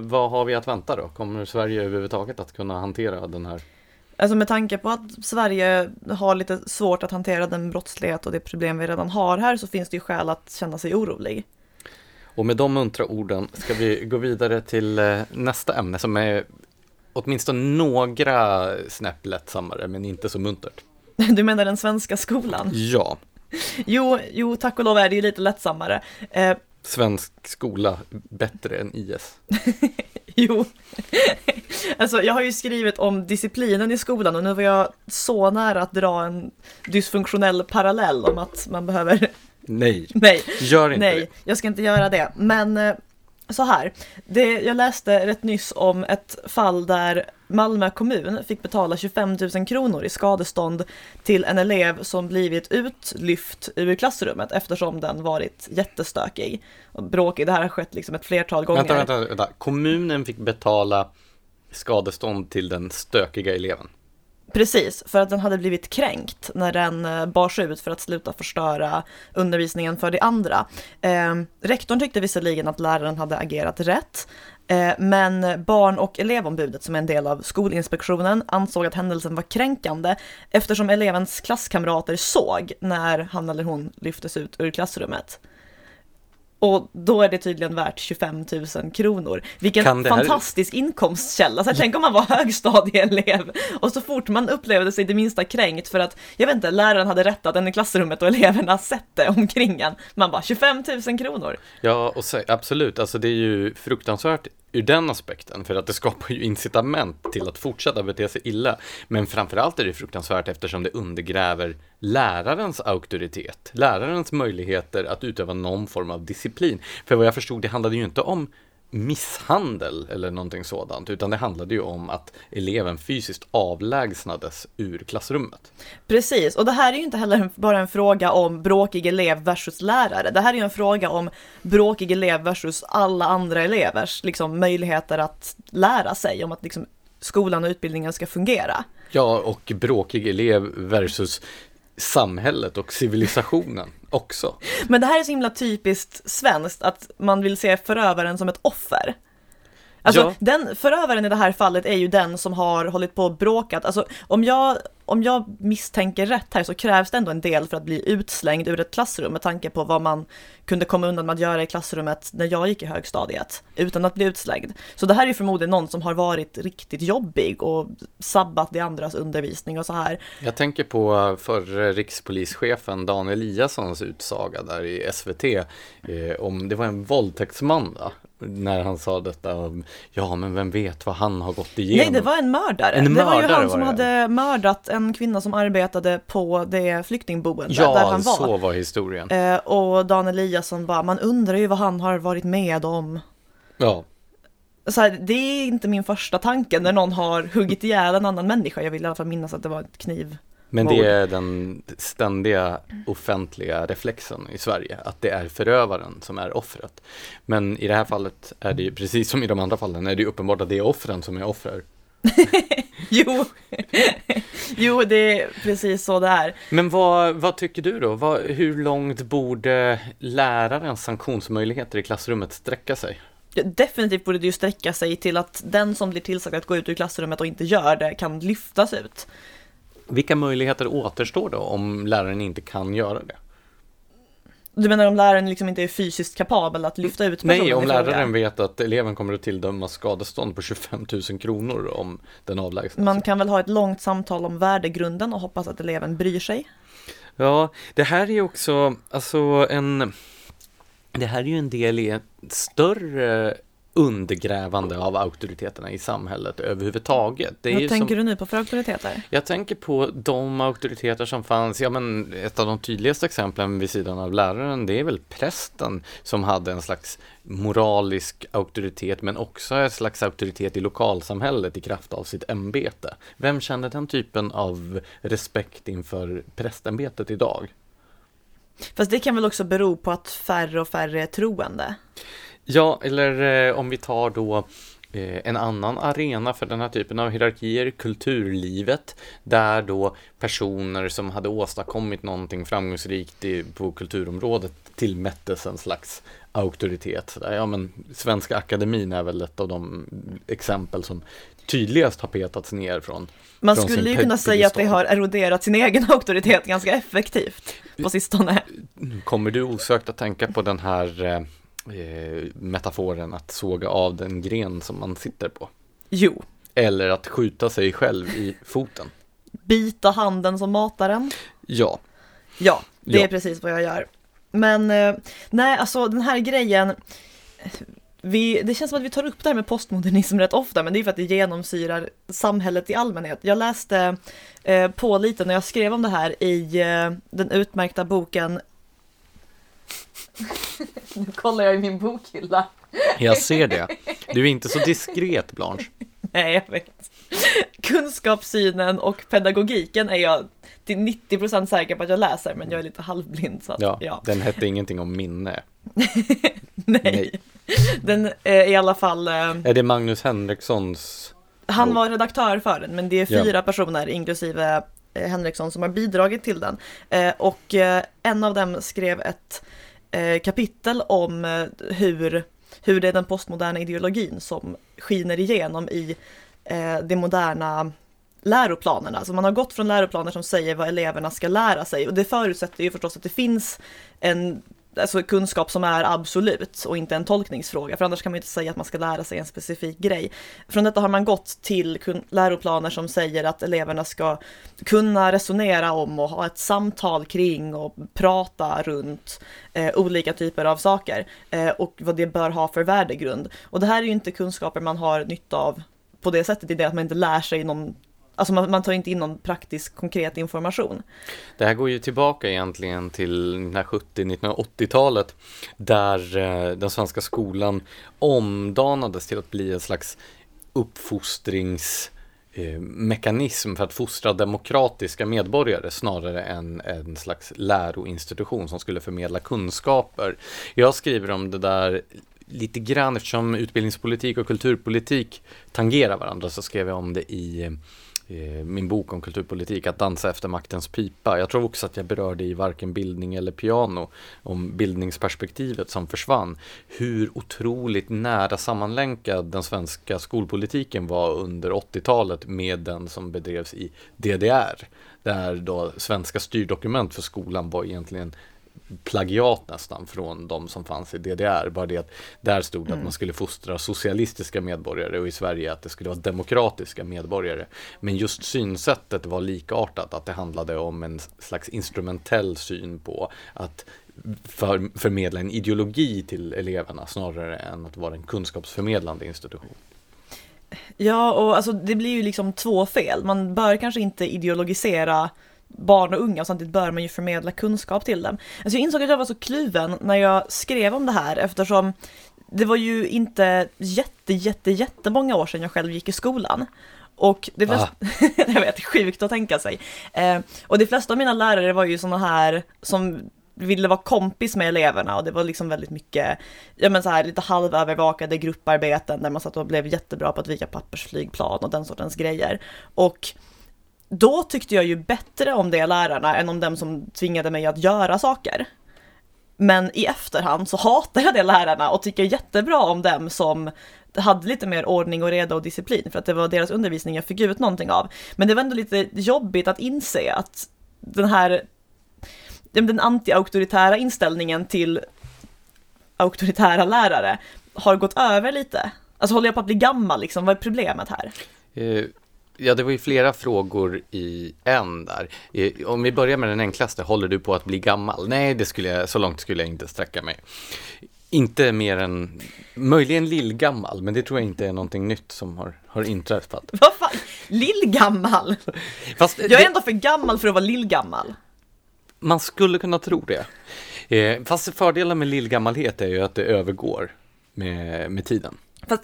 [SPEAKER 2] vad har vi att vänta då? Kommer Sverige överhuvudtaget att kunna hantera den här
[SPEAKER 1] Alltså med tanke på att Sverige har lite svårt att hantera den brottslighet och det problem vi redan har här så finns det ju skäl att känna sig orolig.
[SPEAKER 2] Och med de muntra orden ska vi gå vidare till eh, nästa ämne som är åtminstone några snäpp lättsammare men inte så muntert.
[SPEAKER 1] Du menar den svenska skolan?
[SPEAKER 2] Ja.
[SPEAKER 1] Jo, jo tack och lov är det ju lite lättsammare.
[SPEAKER 2] Svensk skola bättre än IS.
[SPEAKER 1] jo, alltså jag har ju skrivit om disciplinen i skolan och nu var jag så nära att dra en dysfunktionell parallell om att man behöver
[SPEAKER 2] Nej,
[SPEAKER 1] Nej.
[SPEAKER 2] gör inte
[SPEAKER 1] Nej,
[SPEAKER 2] det.
[SPEAKER 1] jag ska inte göra det. Men eh, så här, det, jag läste rätt nyss om ett fall där Malmö kommun fick betala 25 000 kronor i skadestånd till en elev som blivit utlyft ur klassrummet eftersom den varit jättestökig och bråkig. Det här har skett liksom ett flertal gånger.
[SPEAKER 2] Vänta, vänta, vänta. Kommunen fick betala skadestånd till den stökiga eleven.
[SPEAKER 1] Precis, för att den hade blivit kränkt när den eh, bars ut för att sluta förstöra undervisningen för de andra. Eh, rektorn tyckte visserligen att läraren hade agerat rätt, eh, men barn och elevombudet som är en del av Skolinspektionen ansåg att händelsen var kränkande eftersom elevens klasskamrater såg när han eller hon lyftes ut ur klassrummet. Och då är det tydligen värt 25 000 kronor. Vilken här... fantastisk inkomstkälla. Så jag tänk om man var högstadieelev och så fort man upplevde sig det minsta kränkt för att, jag vet inte, läraren hade rättat en i klassrummet och eleverna sett det omkring en. Man bara 25 000 kronor.
[SPEAKER 2] Ja, och så, absolut. Alltså det är ju fruktansvärt ur den aspekten, för att det skapar ju incitament till att fortsätta bete sig illa. Men framförallt är det fruktansvärt eftersom det undergräver lärarens auktoritet, lärarens möjligheter att utöva någon form av disciplin. För vad jag förstod, det handlade ju inte om misshandel eller någonting sådant, utan det handlade ju om att eleven fysiskt avlägsnades ur klassrummet.
[SPEAKER 1] Precis, och det här är ju inte heller bara en fråga om bråkig elev versus lärare. Det här är ju en fråga om bråkig elev versus alla andra elevers liksom, möjligheter att lära sig, om att liksom, skolan och utbildningen ska fungera.
[SPEAKER 2] Ja, och bråkig elev versus samhället och civilisationen också.
[SPEAKER 1] Men det här är så himla typiskt svenskt att man vill se förövaren som ett offer. Alltså
[SPEAKER 2] Ja.
[SPEAKER 1] den förövaren i det här fallet är ju den som har hållit på och bråkat. Alltså om jag, om jag misstänker rätt här så krävs det ändå en del för att bli utslängd ur ett klassrum med tanke på vad man kunde komma undan med att göra i klassrummet när jag gick i högstadiet utan att bli utslängd. Så det här är ju förmodligen någon som har varit riktigt jobbig och sabbat de andras undervisning och så här.
[SPEAKER 2] Jag tänker på förre rikspolischefen Dan Eliassons utsaga där i SVT eh, om, det var en våldtäktsman va? När han sa detta ja men vem vet vad han har gått igenom.
[SPEAKER 1] Nej, det var en mördare.
[SPEAKER 2] En
[SPEAKER 1] det var ju
[SPEAKER 2] mördare
[SPEAKER 1] han
[SPEAKER 2] var
[SPEAKER 1] som hade mördat en kvinna som arbetade på det flyktingboende där
[SPEAKER 2] Ja,
[SPEAKER 1] han var.
[SPEAKER 2] så var historien.
[SPEAKER 1] Eh, och Dan Eliasson bara, man undrar ju vad han har varit med om.
[SPEAKER 2] Ja,
[SPEAKER 1] Så här, det är inte min första tanke när någon har huggit ihjäl en annan människa. Jag vill i alla fall minnas att det var ett kniv.
[SPEAKER 2] Men det är den ständiga offentliga reflexen i Sverige, att det är förövaren som är offret. Men i det här fallet är det ju, precis som i de andra fallen, är det ju uppenbart att det är offren som är offer.
[SPEAKER 1] Jo, jo det är precis så det är.
[SPEAKER 2] Men vad, vad tycker du då? Vad, hur långt borde lärarens sanktionsmöjligheter i klassrummet sträcka sig?
[SPEAKER 1] Definitivt borde det ju sträcka sig till att den som blir tillsagd att gå ut ur klassrummet och inte gör det kan lyftas ut.
[SPEAKER 2] Vilka möjligheter återstår då om läraren inte kan göra det?
[SPEAKER 1] Du menar om läraren liksom inte är fysiskt kapabel att lyfta ut personen
[SPEAKER 2] Nej, om läraren vet att eleven kommer att tilldömas skadestånd på 25 000 kronor om den avlägsnar
[SPEAKER 1] Man kan väl ha ett långt samtal om värdegrunden och hoppas att eleven bryr sig.
[SPEAKER 2] Ja, det här är ju också, alltså en, det här är ju en del i ett större undergrävande av auktoriteterna i samhället överhuvudtaget. Det
[SPEAKER 1] Vad tänker
[SPEAKER 2] som,
[SPEAKER 1] du nu på för auktoriteter?
[SPEAKER 2] Jag tänker på de auktoriteter som fanns, ja men ett av de tydligaste exemplen vid sidan av läraren, det är väl prästen som hade en slags moralisk auktoritet men också en slags auktoritet i lokalsamhället i kraft av sitt ämbete. Vem känner den typen av respekt inför prästämbetet idag?
[SPEAKER 1] Fast det kan väl också bero på att färre och färre är troende?
[SPEAKER 2] Ja, eller eh, om vi tar då eh, en annan arena för den här typen av hierarkier, kulturlivet, där då personer som hade åstadkommit någonting framgångsrikt på kulturområdet tillmättes en slags auktoritet. Ja, men Svenska Akademin är väl ett av de exempel som tydligast har petats ner från
[SPEAKER 1] Man
[SPEAKER 2] Från
[SPEAKER 1] skulle ju kunna säga att
[SPEAKER 2] pedestal.
[SPEAKER 1] har eroderat sin egen auktoritet ganska effektivt på sistone.
[SPEAKER 2] Kommer du osökt att tänka på den här eh, metaforen att såga av den gren som man sitter på?
[SPEAKER 1] Jo,
[SPEAKER 2] Eller att skjuta sig själv i foten.
[SPEAKER 1] bita handen som matar en.
[SPEAKER 2] Ja,
[SPEAKER 1] Ja, det
[SPEAKER 2] Ja.
[SPEAKER 1] är precis vad jag gör. Men eh, nej, alltså den här grejen. Vi, det känns som att vi tar upp det här med postmodernism rätt ofta, men det är för att det genomsyrar samhället i allmänhet. Jag läste eh, på lite när jag skrev om det här i eh, den utmärkta boken Nu kollar jag i min bokhylla.
[SPEAKER 2] jag ser det. Du är inte så diskret, Blanche.
[SPEAKER 1] Nej, jag vet. Kunskapssynen och pedagogiken är jag till 90% säker på att jag läser, men jag är lite halvblind. Så att,
[SPEAKER 2] Ja,
[SPEAKER 1] ja.
[SPEAKER 2] den hette ingenting om minne.
[SPEAKER 1] Nej.
[SPEAKER 2] Nej.
[SPEAKER 1] Den är i alla fall, eh,
[SPEAKER 2] Är det Magnus Henrikssons?
[SPEAKER 1] han var redaktör för den, men det är
[SPEAKER 2] Ja.
[SPEAKER 1] fyra personer, inklusive eh, Henriksson, som har bidragit till den. Eh, och eh, en av dem skrev ett eh, Eh, kapitel om eh, hur, hur det är den postmoderna ideologin som skiner igenom i eh, de moderna läroplanerna. Alltså man har gått från läroplaner som säger vad eleverna ska lära sig och det förutsätter ju förstås att det finns en alltså kunskap som är absolut och inte en tolkningsfråga, för annars kan man ju inte säga att man ska lära sig en specifik grej. Från detta har man gått till läroplaner som säger att eleverna ska kunna resonera om och ha ett samtal kring och prata runt eh, olika typer av saker eh, och vad det bör ha för värdegrund. Och det här är ju inte kunskaper man har nytta av på det sättet, i det att man inte lär sig någon Alltså man, man tar inte in någon praktisk konkret information.
[SPEAKER 2] Det här går ju tillbaka egentligen till 1970-1980-talet där eh, den svenska skolan omdanades till att bli en slags uppfostrings eh, mekanism för att fostra demokratiska medborgare snarare än en slags läroinstitution som skulle förmedla kunskaper. Jag skriver om det där lite grann eftersom utbildningspolitik och kulturpolitik tangerar varandra så skrev jag om det i Eh, min bok om kulturpolitik, att dansa efter maktens pipa. Jag tror också att jag berörde i varken bildning eller piano om bildningsperspektivet som försvann. Hur otroligt nära sammanlänkad den svenska skolpolitiken var under 80-talet med den som bedrevs i DDR. Där då svenska styrdokument för skolan var egentligen plagiat nästan från de som fanns i DDR. Bara det att där stod det mm. att man skulle fostra socialistiska medborgare och i Sverige att det skulle vara demokratiska medborgare. Men just synsättet var likartat, att det handlade om en slags instrumentell syn på att för, förmedla en ideologi till eleverna snarare än att vara en kunskapsförmedlande institution.
[SPEAKER 1] Ja, och alltså det blir ju liksom två fel. Man bör kanske inte ideologisera barn och unga och samtidigt bör man ju förmedla kunskap till dem. Alltså jag insåg att jag var så kluven när jag skrev om det här eftersom det var ju inte jätte, jätte, jättemånga år sedan jag själv gick i skolan. Och det flesta, ah. jag vet, sjukt att tänka sig. Eh, och de flesta av mina lärare var ju sådana här som ville vara kompis med eleverna och det var liksom väldigt mycket, ja men så här lite halvövervakade grupparbeten där man satt och blev jättebra på att vika pappersflygplan och den sortens grejer. Och då tyckte jag ju bättre om de lärarna än om dem som tvingade mig att göra saker. Men i efterhand så hatar jag de lärarna och tycker jättebra om dem som hade lite mer ordning och reda och disciplin för att det var deras undervisning jag fick ut någonting av. Men det var ändå lite jobbigt att inse att den här den anti-auktoritära inställningen till auktoritära lärare har gått över lite. Alltså håller jag på att bli gammal liksom? Vad är problemet här?
[SPEAKER 2] Eh, Ja, det var ju flera frågor i en där. Om vi börjar med den enklaste, håller du på att bli gammal? Nej, det skulle jag, så långt skulle jag inte sträcka mig. Inte mer än, möjligen lillgammal, men det tror jag inte är någonting nytt som har, har inträffat.
[SPEAKER 1] Vad fan, lillgammal? Fast jag är det... ändå för gammal för att vara lillgammal.
[SPEAKER 2] Man skulle kunna tro det. Eh, fast fördelen med lillgammalhet är ju att det övergår med, med tiden.
[SPEAKER 1] Fast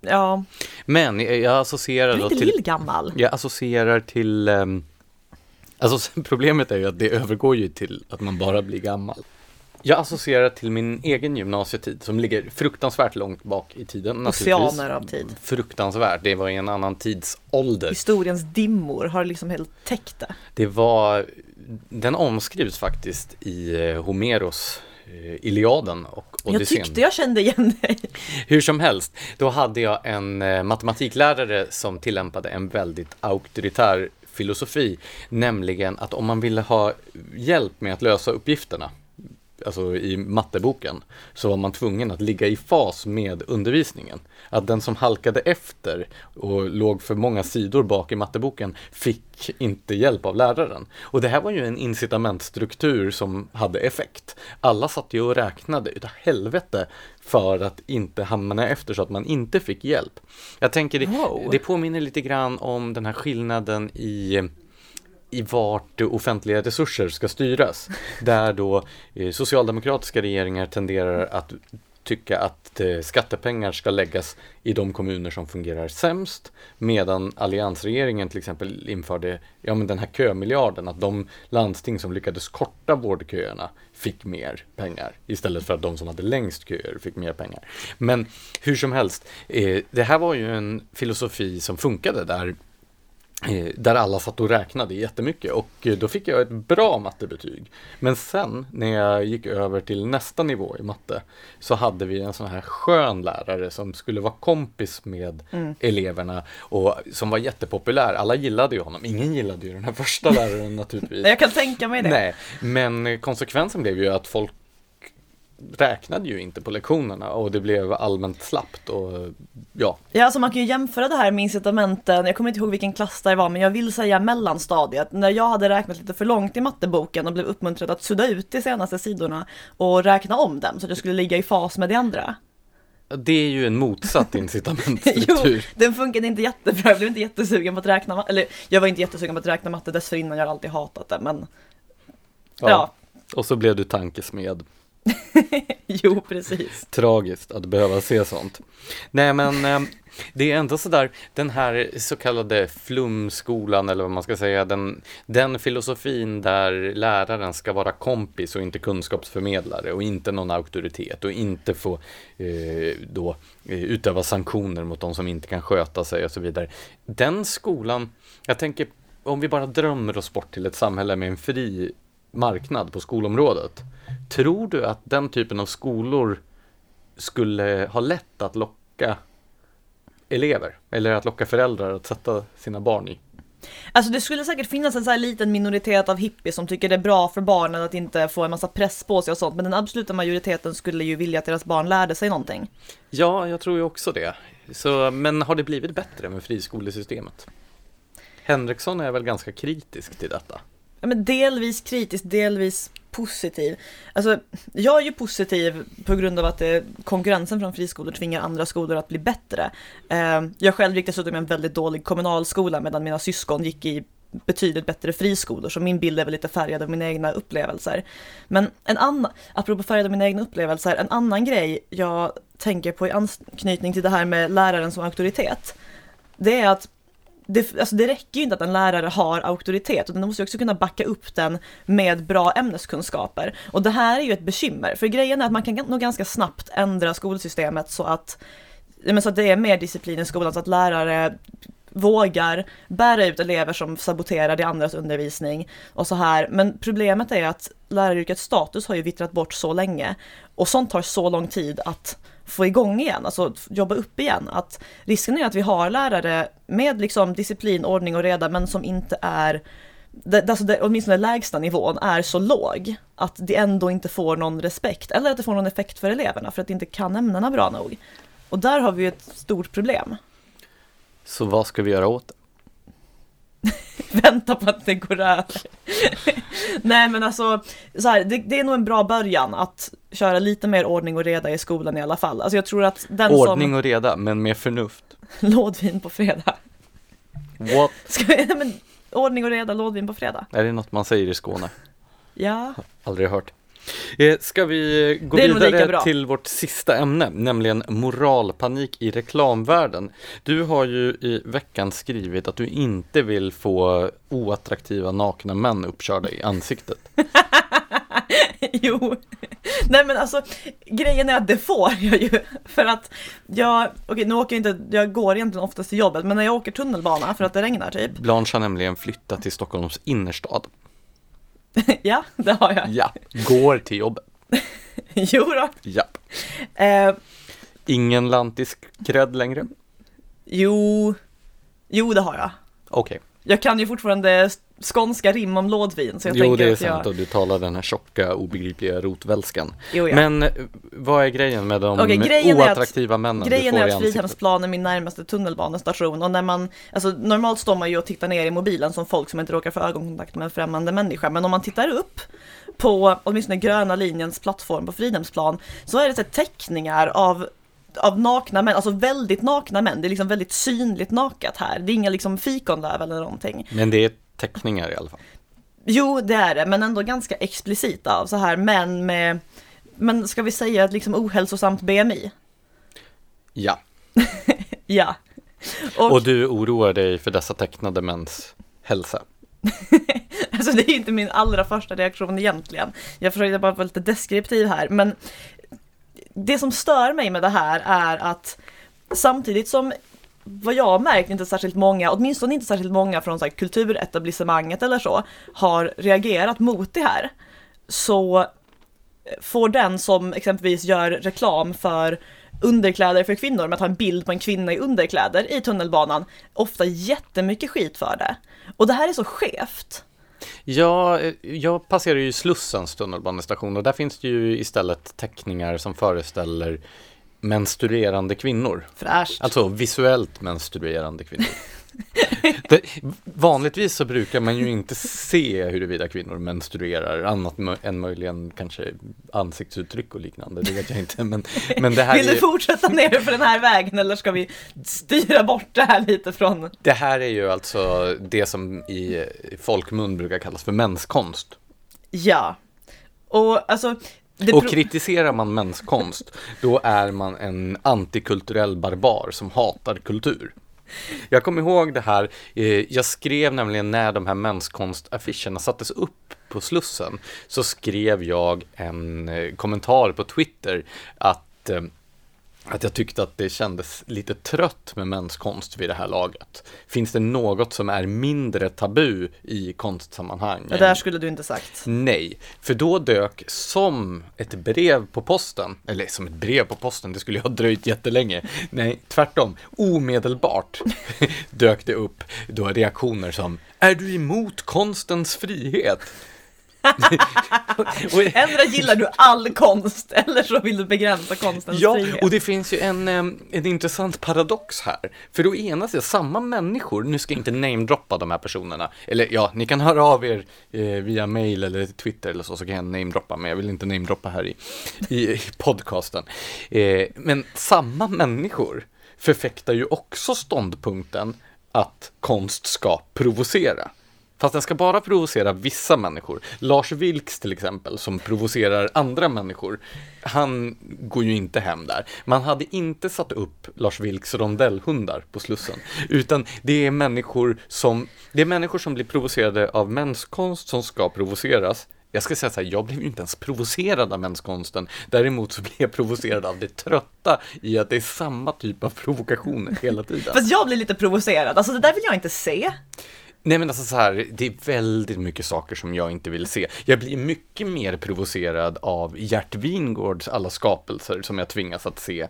[SPEAKER 1] Ja.
[SPEAKER 2] Men jag associerar
[SPEAKER 1] då till... lillgammal.
[SPEAKER 2] Jag associerar till... Um, alltså problemet är ju att det övergår ju till att man bara blir gammal. Jag associerar till min egen gymnasietid som ligger fruktansvärt långt bak i tiden.
[SPEAKER 1] Oceaner av tid.
[SPEAKER 2] Fruktansvärt, det var i en annan tidsålder.
[SPEAKER 1] Historiens dimmor har liksom helt täckt det.
[SPEAKER 2] Det var, den omskrivs faktiskt i eh, Homeros eh, Iliaden och
[SPEAKER 1] Odysseen. Jag tyckte jag kände igen dig.
[SPEAKER 2] Hur som helst, då hade jag en eh, matematiklärare som tillämpade en väldigt auktoritär filosofi, nämligen att om man ville ha hjälp med att lösa uppgifterna alltså i matteboken, så var man tvungen att ligga i fas med undervisningen. Att den som halkade efter och låg för många sidor bak i matteboken fick inte hjälp av läraren. Och det här var ju en incitamentstruktur som hade effekt. Alla satt ju och räknade utav helvete för att inte hamna efter så att man inte fick hjälp. Jag tänker, det, wow. det påminner lite grann om den här skillnaden i i vart offentliga resurser ska styras. Där då eh, socialdemokratiska regeringar tenderar att tycka att eh, skattepengar ska läggas i de kommuner som fungerar sämst medan alliansregeringen till exempel införde ja, men den här kömiljarden att de landsting som lyckades korta vårdköerna fick mer pengar istället för att de som hade längst köer fick mer pengar. Men hur som helst, eh, det här var ju en filosofi som funkade där där alla satt och räknade jättemycket och eh, då fick jag ett bra mattebetyg. Men sen när jag gick över till nästa nivå i matte så hade vi en sån här skön lärare som skulle vara kompis med mm. eleverna och som var jättepopulär. Alla gillade ju honom. Ingen gillade ju den här första läraren naturligtvis.
[SPEAKER 1] Jag kan tänka mig det.
[SPEAKER 2] Nej, men konsekvensen blev ju att folk räknade ju inte på lektionerna och det blev allmänt slappt och ja.
[SPEAKER 1] Ja, alltså man kan ju jämföra det här med incitamenten, jag kommer inte ihåg vilken klass det var, men jag vill säga mellanstadiet, när jag hade räknat lite för långt i matteboken och blev uppmuntrad att sudda ut de senaste sidorna och räkna om dem så att jag skulle ligga i fas med de andra.
[SPEAKER 2] Det är ju en motsatt incitamentstruktur.
[SPEAKER 1] jo, den funkade inte jättebra, jag blev inte jättesugen på att räkna, eller jag var inte jättesugen på att räkna matte dessförinnan, jag har alltid hatat det, men
[SPEAKER 2] ja. ja. Och så blev du tankesmed
[SPEAKER 1] jo, precis.
[SPEAKER 2] Tragiskt att behöva se sånt. Nej men eh, det är ändå sådär, den här så kallade flumskolan eller vad man ska säga, den, den filosofin där läraren ska vara kompis och inte kunskapsförmedlare och inte någon auktoritet och inte få eh, då eh, utöva sanktioner mot de som inte kan sköta sig och så vidare. Den skolan, jag tänker om vi bara drömmer oss bort till ett samhälle med en fri marknad på skolområdet. Tror du att den typen av skolor skulle ha lätt att locka elever eller att locka föräldrar att sätta sina barn i?
[SPEAKER 1] Alltså det skulle säkert finnas en så här liten minoritet av hippies som tycker det är bra för barnen att inte få en massa press på sig och sånt, men den absoluta majoriteten skulle ju vilja att deras barn lärde sig någonting.
[SPEAKER 2] Ja, jag tror ju också det. Så, men har det blivit bättre med friskolesystemet? Henriksson är väl ganska kritisk till detta?
[SPEAKER 1] Ja, men delvis kritisk, delvis positiv. Alltså, jag är ju positiv på grund av att det, konkurrensen från friskolor tvingar andra skolor att bli bättre. Eh, jag själv gick dessutom i en väldigt dålig kommunalskola medan mina syskon gick i betydligt bättre friskolor, så min bild är väl lite färgad av mina egna upplevelser. Men en annan, apropå färgad av mina egna upplevelser, en annan grej jag tänker på i anknytning till det här med läraren som auktoritet, det är att det, alltså det räcker ju inte att en lärare har auktoritet, utan de måste också kunna backa upp den med bra ämneskunskaper. Och det här är ju ett bekymmer, för grejen är att man kan nog ganska snabbt ändra skolsystemet så att, så att det är mer disciplin i skolan, så att lärare vågar bära ut elever som saboterar de andras undervisning och så här. Men problemet är att läraryrkets status har ju vittrat bort så länge och sånt tar så lång tid att få igång igen, alltså jobba upp igen. Att risken är att vi har lärare med liksom disciplin, ordning och reda, men som inte är det, alltså det, åtminstone lägsta nivån är så låg att det ändå inte får någon respekt eller att det får någon effekt för eleverna för att de inte kan ämnena bra nog. Och där har vi ett stort problem.
[SPEAKER 2] Så vad ska vi göra åt det?
[SPEAKER 1] Vänta på att det går över. Nej men alltså, så här, det, det, är nog en bra början att köra lite mer ordning och reda i skolan i alla fall. Alltså jag tror att den
[SPEAKER 2] ordning
[SPEAKER 1] som...
[SPEAKER 2] och reda, men med förnuft.
[SPEAKER 1] lådvin på fredag.
[SPEAKER 2] What?
[SPEAKER 1] Ska vi, men, ordning och reda, lådvin på fredag.
[SPEAKER 2] Är det något man säger i Skåne?
[SPEAKER 1] Ja.
[SPEAKER 2] Aldrig hört. Eh, ska vi gå vidare till vårt sista ämne, nämligen moralpanik i reklamvärlden. Du har ju i veckan skrivit att du inte vill få oattraktiva nakna män uppkörda i ansiktet.
[SPEAKER 1] jo, nej men alltså grejen är att det får jag ju för att jag, okej okay, nu åker jag inte, jag går egentligen oftast till jobbet men när jag åker tunnelbana för att det regnar typ.
[SPEAKER 2] Blanche har nämligen flyttat till Stockholms innerstad.
[SPEAKER 1] ja, det har jag.
[SPEAKER 2] Ja, går till jobbet.
[SPEAKER 1] jo då.
[SPEAKER 2] Ja. Eh, Ingen lantisk cred längre?
[SPEAKER 1] Jo, jo det har jag.
[SPEAKER 2] Okej.
[SPEAKER 1] Jag kan ju fortfarande skånska rim om lådvin. Så jag
[SPEAKER 2] jo, det är
[SPEAKER 1] sant
[SPEAKER 2] jag... och du talar den här tjocka, obegripliga rotvälskan.
[SPEAKER 1] Jo, ja.
[SPEAKER 2] Men eh, vad är grejen med de okay, grejen oattraktiva
[SPEAKER 1] att,
[SPEAKER 2] männen
[SPEAKER 1] Grejen är att Fridhemsplan är min närmaste tunnelbanestation och när man, alltså normalt står man ju och tittar ner i mobilen som folk som inte råkar få ögonkontakt med en främmande människa, men om man tittar upp på åtminstone gröna linjens plattform på Fridhemsplan så är det så teckningar av av nakna män, alltså väldigt nakna män. Det är liksom väldigt synligt nakat här. Det är inga liksom fikonlöv eller någonting.
[SPEAKER 2] Men det är teckningar i alla fall.
[SPEAKER 1] Jo, det är det, men ändå ganska explicita av så här män med, men ska vi säga ett liksom ohälsosamt BMI?
[SPEAKER 2] Ja.
[SPEAKER 1] ja.
[SPEAKER 2] Och, och du oroar dig för dessa tecknade mäns hälsa?
[SPEAKER 1] alltså det är inte min allra första reaktion egentligen. Jag försökte bara vara lite deskriptiv här, men det som stör mig med det här är att samtidigt som vad jag har märkt inte särskilt många, åtminstone inte särskilt många från så här, kulturetablissemanget eller så, har reagerat mot det här. Så får den som exempelvis gör reklam för underkläder för kvinnor med att ha en bild på en kvinna i underkläder i tunnelbanan ofta jättemycket skit för det. Och det här är så skevt.
[SPEAKER 2] Ja, jag passerar ju Slussens tunnelbanestation och där finns det ju istället teckningar som föreställer menstruerande kvinnor.
[SPEAKER 1] Fräscht.
[SPEAKER 2] Alltså visuellt menstruerande kvinnor. Det, vanligtvis så brukar man ju inte se huruvida kvinnor menstruerar annat än möjligen kanske ansiktsuttryck och liknande, det vet jag inte. Men, men det här
[SPEAKER 1] Vill du är... fortsätta ner för den här vägen eller ska vi styra bort det här lite från?
[SPEAKER 2] Det här är ju alltså det som i folkmun brukar kallas för menskonst.
[SPEAKER 1] Ja, och alltså
[SPEAKER 2] Och kritiserar man menskonst, då är man en antikulturell barbar som hatar kultur. Jag kommer ihåg det här, eh, jag skrev nämligen när de här menskonstaffischerna sattes upp på Slussen, så skrev jag en eh, kommentar på Twitter att eh, att jag tyckte att det kändes lite trött med menskonst vid det här laget. Finns det något som är mindre tabu i konstsammanhang?
[SPEAKER 1] Det där skulle du inte sagt.
[SPEAKER 2] Nej, för då dök som ett brev på posten, eller som ett brev på posten, det skulle ju ha dröjt jättelänge. Nej, tvärtom, omedelbart dök det upp då reaktioner som Är du emot konstens frihet?
[SPEAKER 1] Ändra gillar du all konst eller så vill du begränsa konstens
[SPEAKER 2] Ja,
[SPEAKER 1] frihet.
[SPEAKER 2] och det finns ju en, en intressant paradox här. För då ena sidan, samma människor, nu ska jag inte namedroppa de här personerna, eller ja, ni kan höra av er eh, via mail eller Twitter eller så, så kan jag namedroppa, men jag vill inte namedroppa här i, i, i podcasten. Eh, men samma människor förfäktar ju också ståndpunkten att konst ska provocera. Fast den ska bara provocera vissa människor. Lars Vilks till exempel, som provocerar andra människor, han går ju inte hem där. Man hade inte satt upp Lars Vilks rondellhundar på Slussen, utan det är människor som, det är människor som blir provocerade av menskonst som ska provoceras. Jag ska säga så här, jag blev ju inte ens provocerad av menskonsten. Däremot så blev jag provocerad av det trötta i att det är samma typ av provokationer hela tiden.
[SPEAKER 1] Fast jag blir lite provocerad, alltså det där vill jag inte se.
[SPEAKER 2] Nej men alltså så här, det är väldigt mycket saker som jag inte vill se. Jag blir mycket mer provocerad av Gert Wingårds alla skapelser som jag tvingas att se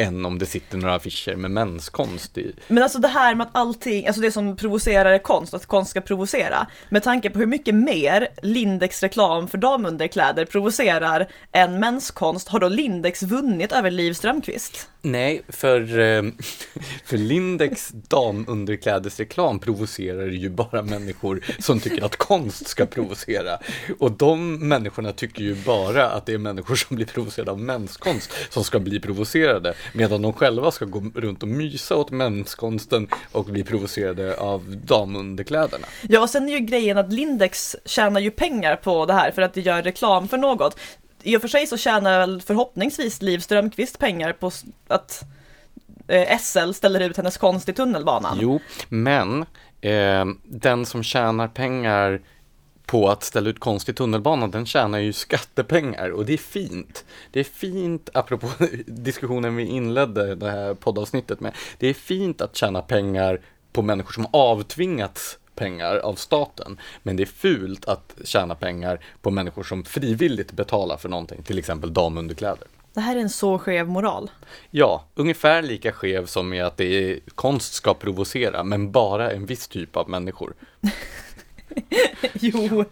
[SPEAKER 2] än om det sitter några affischer med menskonst i.
[SPEAKER 1] Men alltså det här med att allting, alltså det som provocerar är konst, att konst ska provocera. Med tanke på hur mycket mer Lindex reklam för damunderkläder provocerar än menskonst, har då Lindex vunnit över Liv Strömquist?
[SPEAKER 2] Nej, för, eh, för Lindex damunderklädesreklam provocerar ju bara människor som tycker att konst ska provocera. Och de människorna tycker ju bara att det är människor som blir provocerade av menskonst som ska bli provocerade. Medan de själva ska gå runt och mysa åt menskonsten och bli provocerade av damunderkläderna.
[SPEAKER 1] Ja, och sen är ju grejen att Lindex tjänar ju pengar på det här för att det gör reklam för något. I och för sig så tjänar väl förhoppningsvis Liv Strömquist pengar på att eh, SL ställer ut hennes konst i tunnelbanan.
[SPEAKER 2] Jo, men eh, den som tjänar pengar på att ställa ut konst i tunnelbanan, den tjänar ju skattepengar och det är fint. Det är fint, apropå diskussionen vi inledde det här poddavsnittet med, det är fint att tjäna pengar på människor som avtvingats pengar av staten, men det är fult att tjäna pengar på människor som frivilligt betalar för någonting, till exempel damunderkläder.
[SPEAKER 1] Det här är en så skev moral.
[SPEAKER 2] Ja, ungefär lika skev som i att det är, konst ska provocera, men bara en viss typ av människor.
[SPEAKER 1] Jo,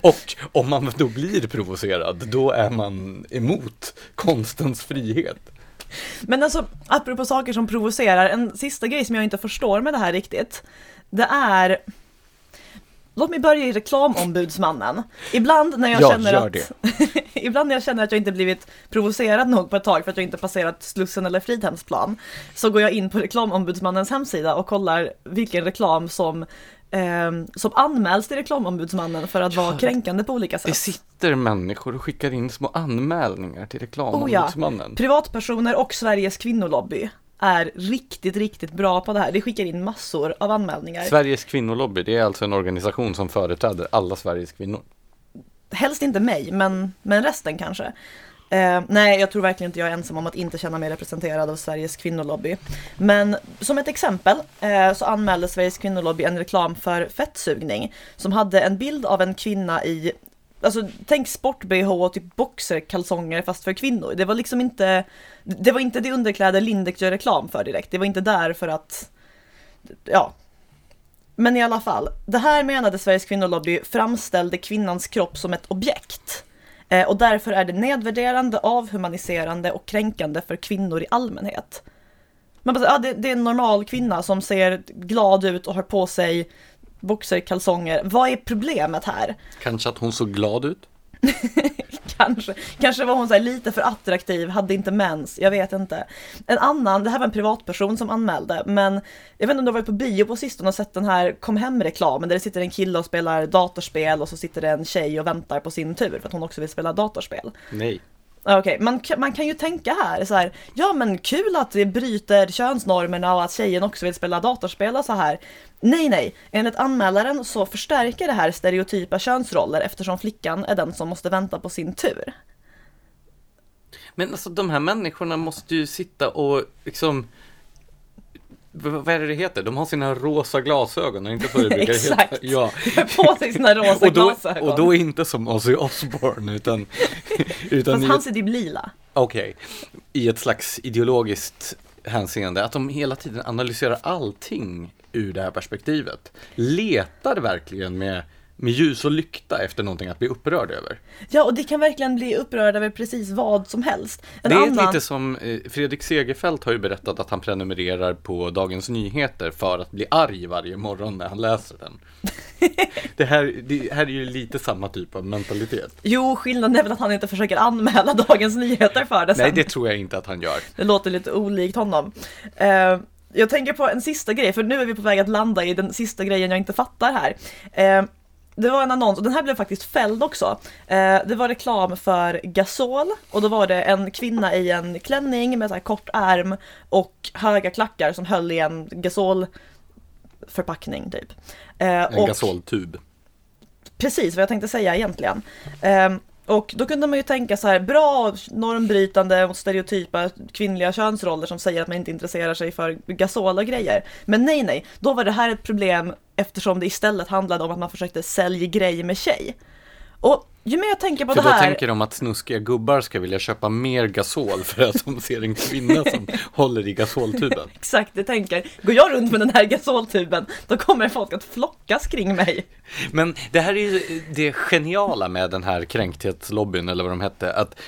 [SPEAKER 2] Och om man då blir provocerad, då är man emot konstens frihet.
[SPEAKER 1] men alltså apropå saker som provocerar, en sista grej som jag inte förstår med det här riktigt, det är Låt mig börja i reklamombudsmannen. Ibland när jag
[SPEAKER 2] Ja,
[SPEAKER 1] känner att. Ibland när jag känner att jag inte blivit provocerad nog på ett tag för att jag inte passerat Slussen eller Fridhemsplan så går jag in på reklamombudsmannens hemsida och kollar vilken reklam som som anmäls till reklamombudsmannen för att vara kränkande på olika
[SPEAKER 2] Det
[SPEAKER 1] sätt.
[SPEAKER 2] sitter människor och skickar in små anmälningar till
[SPEAKER 1] Oh ja,
[SPEAKER 2] reklamombudsmannen.
[SPEAKER 1] privatpersoner och Sveriges kvinnolobby är riktigt, riktigt bra på det här. De skickar in massor av anmälningar.
[SPEAKER 2] Sveriges kvinnolobby, det är alltså en organisation som företräder alla Sveriges kvinnor.
[SPEAKER 1] Helst inte mig, men, men resten kanske. Eh, nej, jag tror verkligen inte jag är ensam om att inte känna mig representerad av Sveriges kvinnolobby. Men som ett exempel eh, så anmälde Sveriges kvinnolobby en reklam för fettsugning som hade en bild av en kvinna i Alltså tänk sport-bh och typ boxerkalsonger fast för kvinnor. Det var liksom inte Det var inte det underkläder Lindex gör reklam för direkt. Det var inte där för att Ja, men i alla fall, det här menade Sveriges kvinnolobby framställde kvinnans kropp som ett objekt. Eh, och därför är det nedvärderande, avhumaniserande och kränkande för kvinnor i allmänhet. Man bara, ja, ah, det, det är en normal kvinna som ser glad ut och har på sig boxerkalsonger. Vad är problemet här?
[SPEAKER 2] Kanske att hon såg glad ut?
[SPEAKER 1] kanske, kanske var hon så här lite för attraktiv, hade inte mens, jag vet inte. En annan, det här var en privatperson som anmälde, men jag vet inte om du har varit på bio på sistone och sett den här kom hem-reklamen där det sitter en kille och spelar datorspel och så sitter det en tjej och väntar på sin tur för att hon också vill spela datorspel.
[SPEAKER 2] Nej.
[SPEAKER 1] Okej, okay. man, man kan ju tänka här så här, ja men kul att det bryter könsnormerna och att tjejen också vill spela datorspel och så här. Nej, nej, enligt anmälaren så förstärker det här stereotypa könsroller eftersom flickan är den som måste vänta på sin tur.
[SPEAKER 2] Men alltså de här människorna måste ju sitta och liksom vad är det det heter? De har sina rosa glasögon, och inte så det brukar
[SPEAKER 1] Exakt!
[SPEAKER 2] heta. Ja.
[SPEAKER 1] På sig sina rosa
[SPEAKER 2] och då,
[SPEAKER 1] glasögon.
[SPEAKER 2] Och då inte som Ozzy Osbourne, utan... utan
[SPEAKER 1] Fast hans är typ lila.
[SPEAKER 2] Okej, okay. i ett slags ideologiskt hänseende, att de hela tiden analyserar allting ur det här perspektivet. Letar verkligen med med ljus och lykta efter någonting att bli upprörd över.
[SPEAKER 1] Ja, och det kan verkligen bli upprörd över precis vad som helst.
[SPEAKER 2] En det är annan... lite som eh, Fredrik Segerfeldt har ju berättat att han prenumererar på Dagens Nyheter för att bli arg varje morgon när han läser den. det, här, det här är ju lite samma typ av mentalitet.
[SPEAKER 1] Jo, skillnaden är väl att han inte försöker anmäla Dagens Nyheter för det
[SPEAKER 2] sen. Nej, det tror jag inte att han gör.
[SPEAKER 1] Det låter lite olikt honom. Uh... Jag tänker på en sista grej, för nu är vi på väg att landa i den sista grejen jag inte fattar här. Eh, det var en annons, och den här blev faktiskt fälld också. Eh, det var reklam för Gasol och då var det en kvinna i en klänning med så här kort ärm och höga klackar som höll i en Gasol förpackning typ.
[SPEAKER 2] Eh, en Gasoltub.
[SPEAKER 1] Precis vad jag tänkte säga egentligen. Eh, och då kunde man ju tänka så här, bra normbrytande och stereotypa kvinnliga könsroller som säger att man inte intresserar sig för gasol och grejer. Men nej, nej, då var det här ett problem eftersom det istället handlade om att man försökte sälja grejer med tjej. Och ju mer jag tänker på
[SPEAKER 2] för
[SPEAKER 1] det här.
[SPEAKER 2] För då tänker de att snuskiga gubbar ska vilja köpa mer gasol för att de ser en kvinna som håller i gasoltuben.
[SPEAKER 1] Exakt, det tänker. Går jag runt med den här gasoltuben, då kommer folk att flockas kring mig.
[SPEAKER 2] Men det här är ju det geniala med den här kränkthetslobbyn, eller vad de hette, att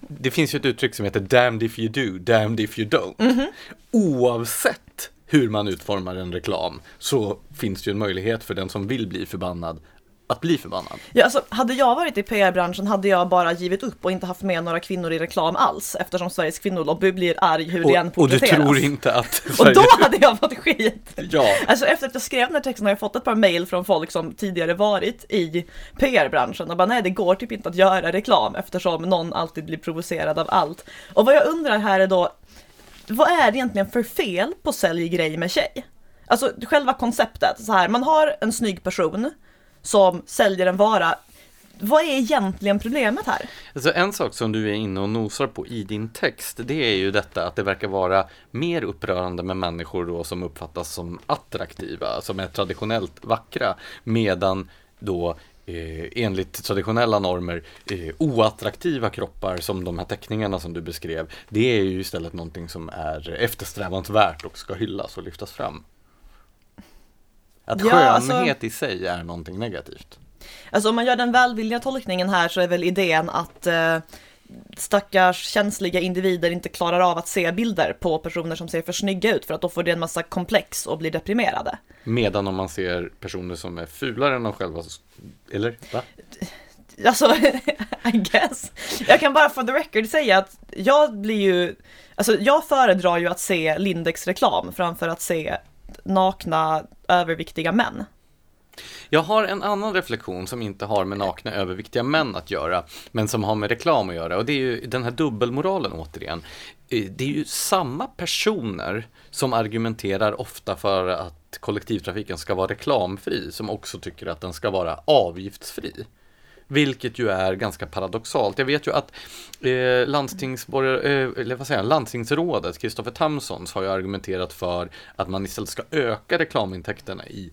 [SPEAKER 2] det finns ju ett uttryck som heter damned if you do, damned if you don't. Mm -hmm. Oavsett hur man utformar en reklam så finns det ju en möjlighet för den som vill bli förbannad att bli förbannad.
[SPEAKER 1] Ja, alltså, hade jag varit i PR-branschen hade jag bara givit upp och inte haft med några kvinnor i reklam alls eftersom Sveriges kvinnolobby blir arg hur och, det än
[SPEAKER 2] Och du tror inte att...
[SPEAKER 1] och då hade jag fått skit!
[SPEAKER 2] Ja.
[SPEAKER 1] Alltså efter att jag skrev den här texten har jag fått ett par mail från folk som tidigare varit i PR-branschen och bara nej det går typ inte att göra reklam eftersom någon alltid blir provocerad av allt. Och vad jag undrar här är då, vad är det egentligen för fel på sälj grej med tjej? Alltså själva konceptet, så här, man har en snygg person som säljer en vara. Vad är egentligen problemet här?
[SPEAKER 2] Alltså en sak som du är inne och nosar på i din text, det är ju detta att det verkar vara mer upprörande med människor då som uppfattas som attraktiva, som är traditionellt vackra, medan då eh, enligt traditionella normer eh, oattraktiva kroppar som de här teckningarna som du beskrev, det är ju istället någonting som är eftersträvansvärt och ska hyllas och lyftas fram. Att ja, alltså- skönhet alltså, i sig är någonting negativt.
[SPEAKER 1] Alltså om man gör den välvilliga tolkningen här så är väl idén att eh, stackars känsliga individer inte klarar av att se bilder på personer som ser för snygga ut för att då får det en massa komplex och blir deprimerade.
[SPEAKER 2] Medan om man ser personer som är fulare än de själva, eller? Va?
[SPEAKER 1] Alltså, I guess. Jag kan bara for the record säga att jag blir ju, alltså jag föredrar ju att se Lindex reklam framför att se nakna överviktiga män.
[SPEAKER 2] Jag har en annan reflektion som inte har med nakna överviktiga män att göra, men som har med reklam att göra och det är ju den här dubbelmoralen återigen. Eh, det är ju samma personer som argumenterar ofta för att kollektivtrafiken ska vara reklamfri, som också tycker att den ska vara avgiftsfri. Vilket ju är ganska paradoxalt. Jag vet ju att eh, landstingsborgar, eh, eller vad säger jag, landstingsrådet, Kristoffer Tamsons, har ju argumenterat för att man istället ska öka reklamintäkterna i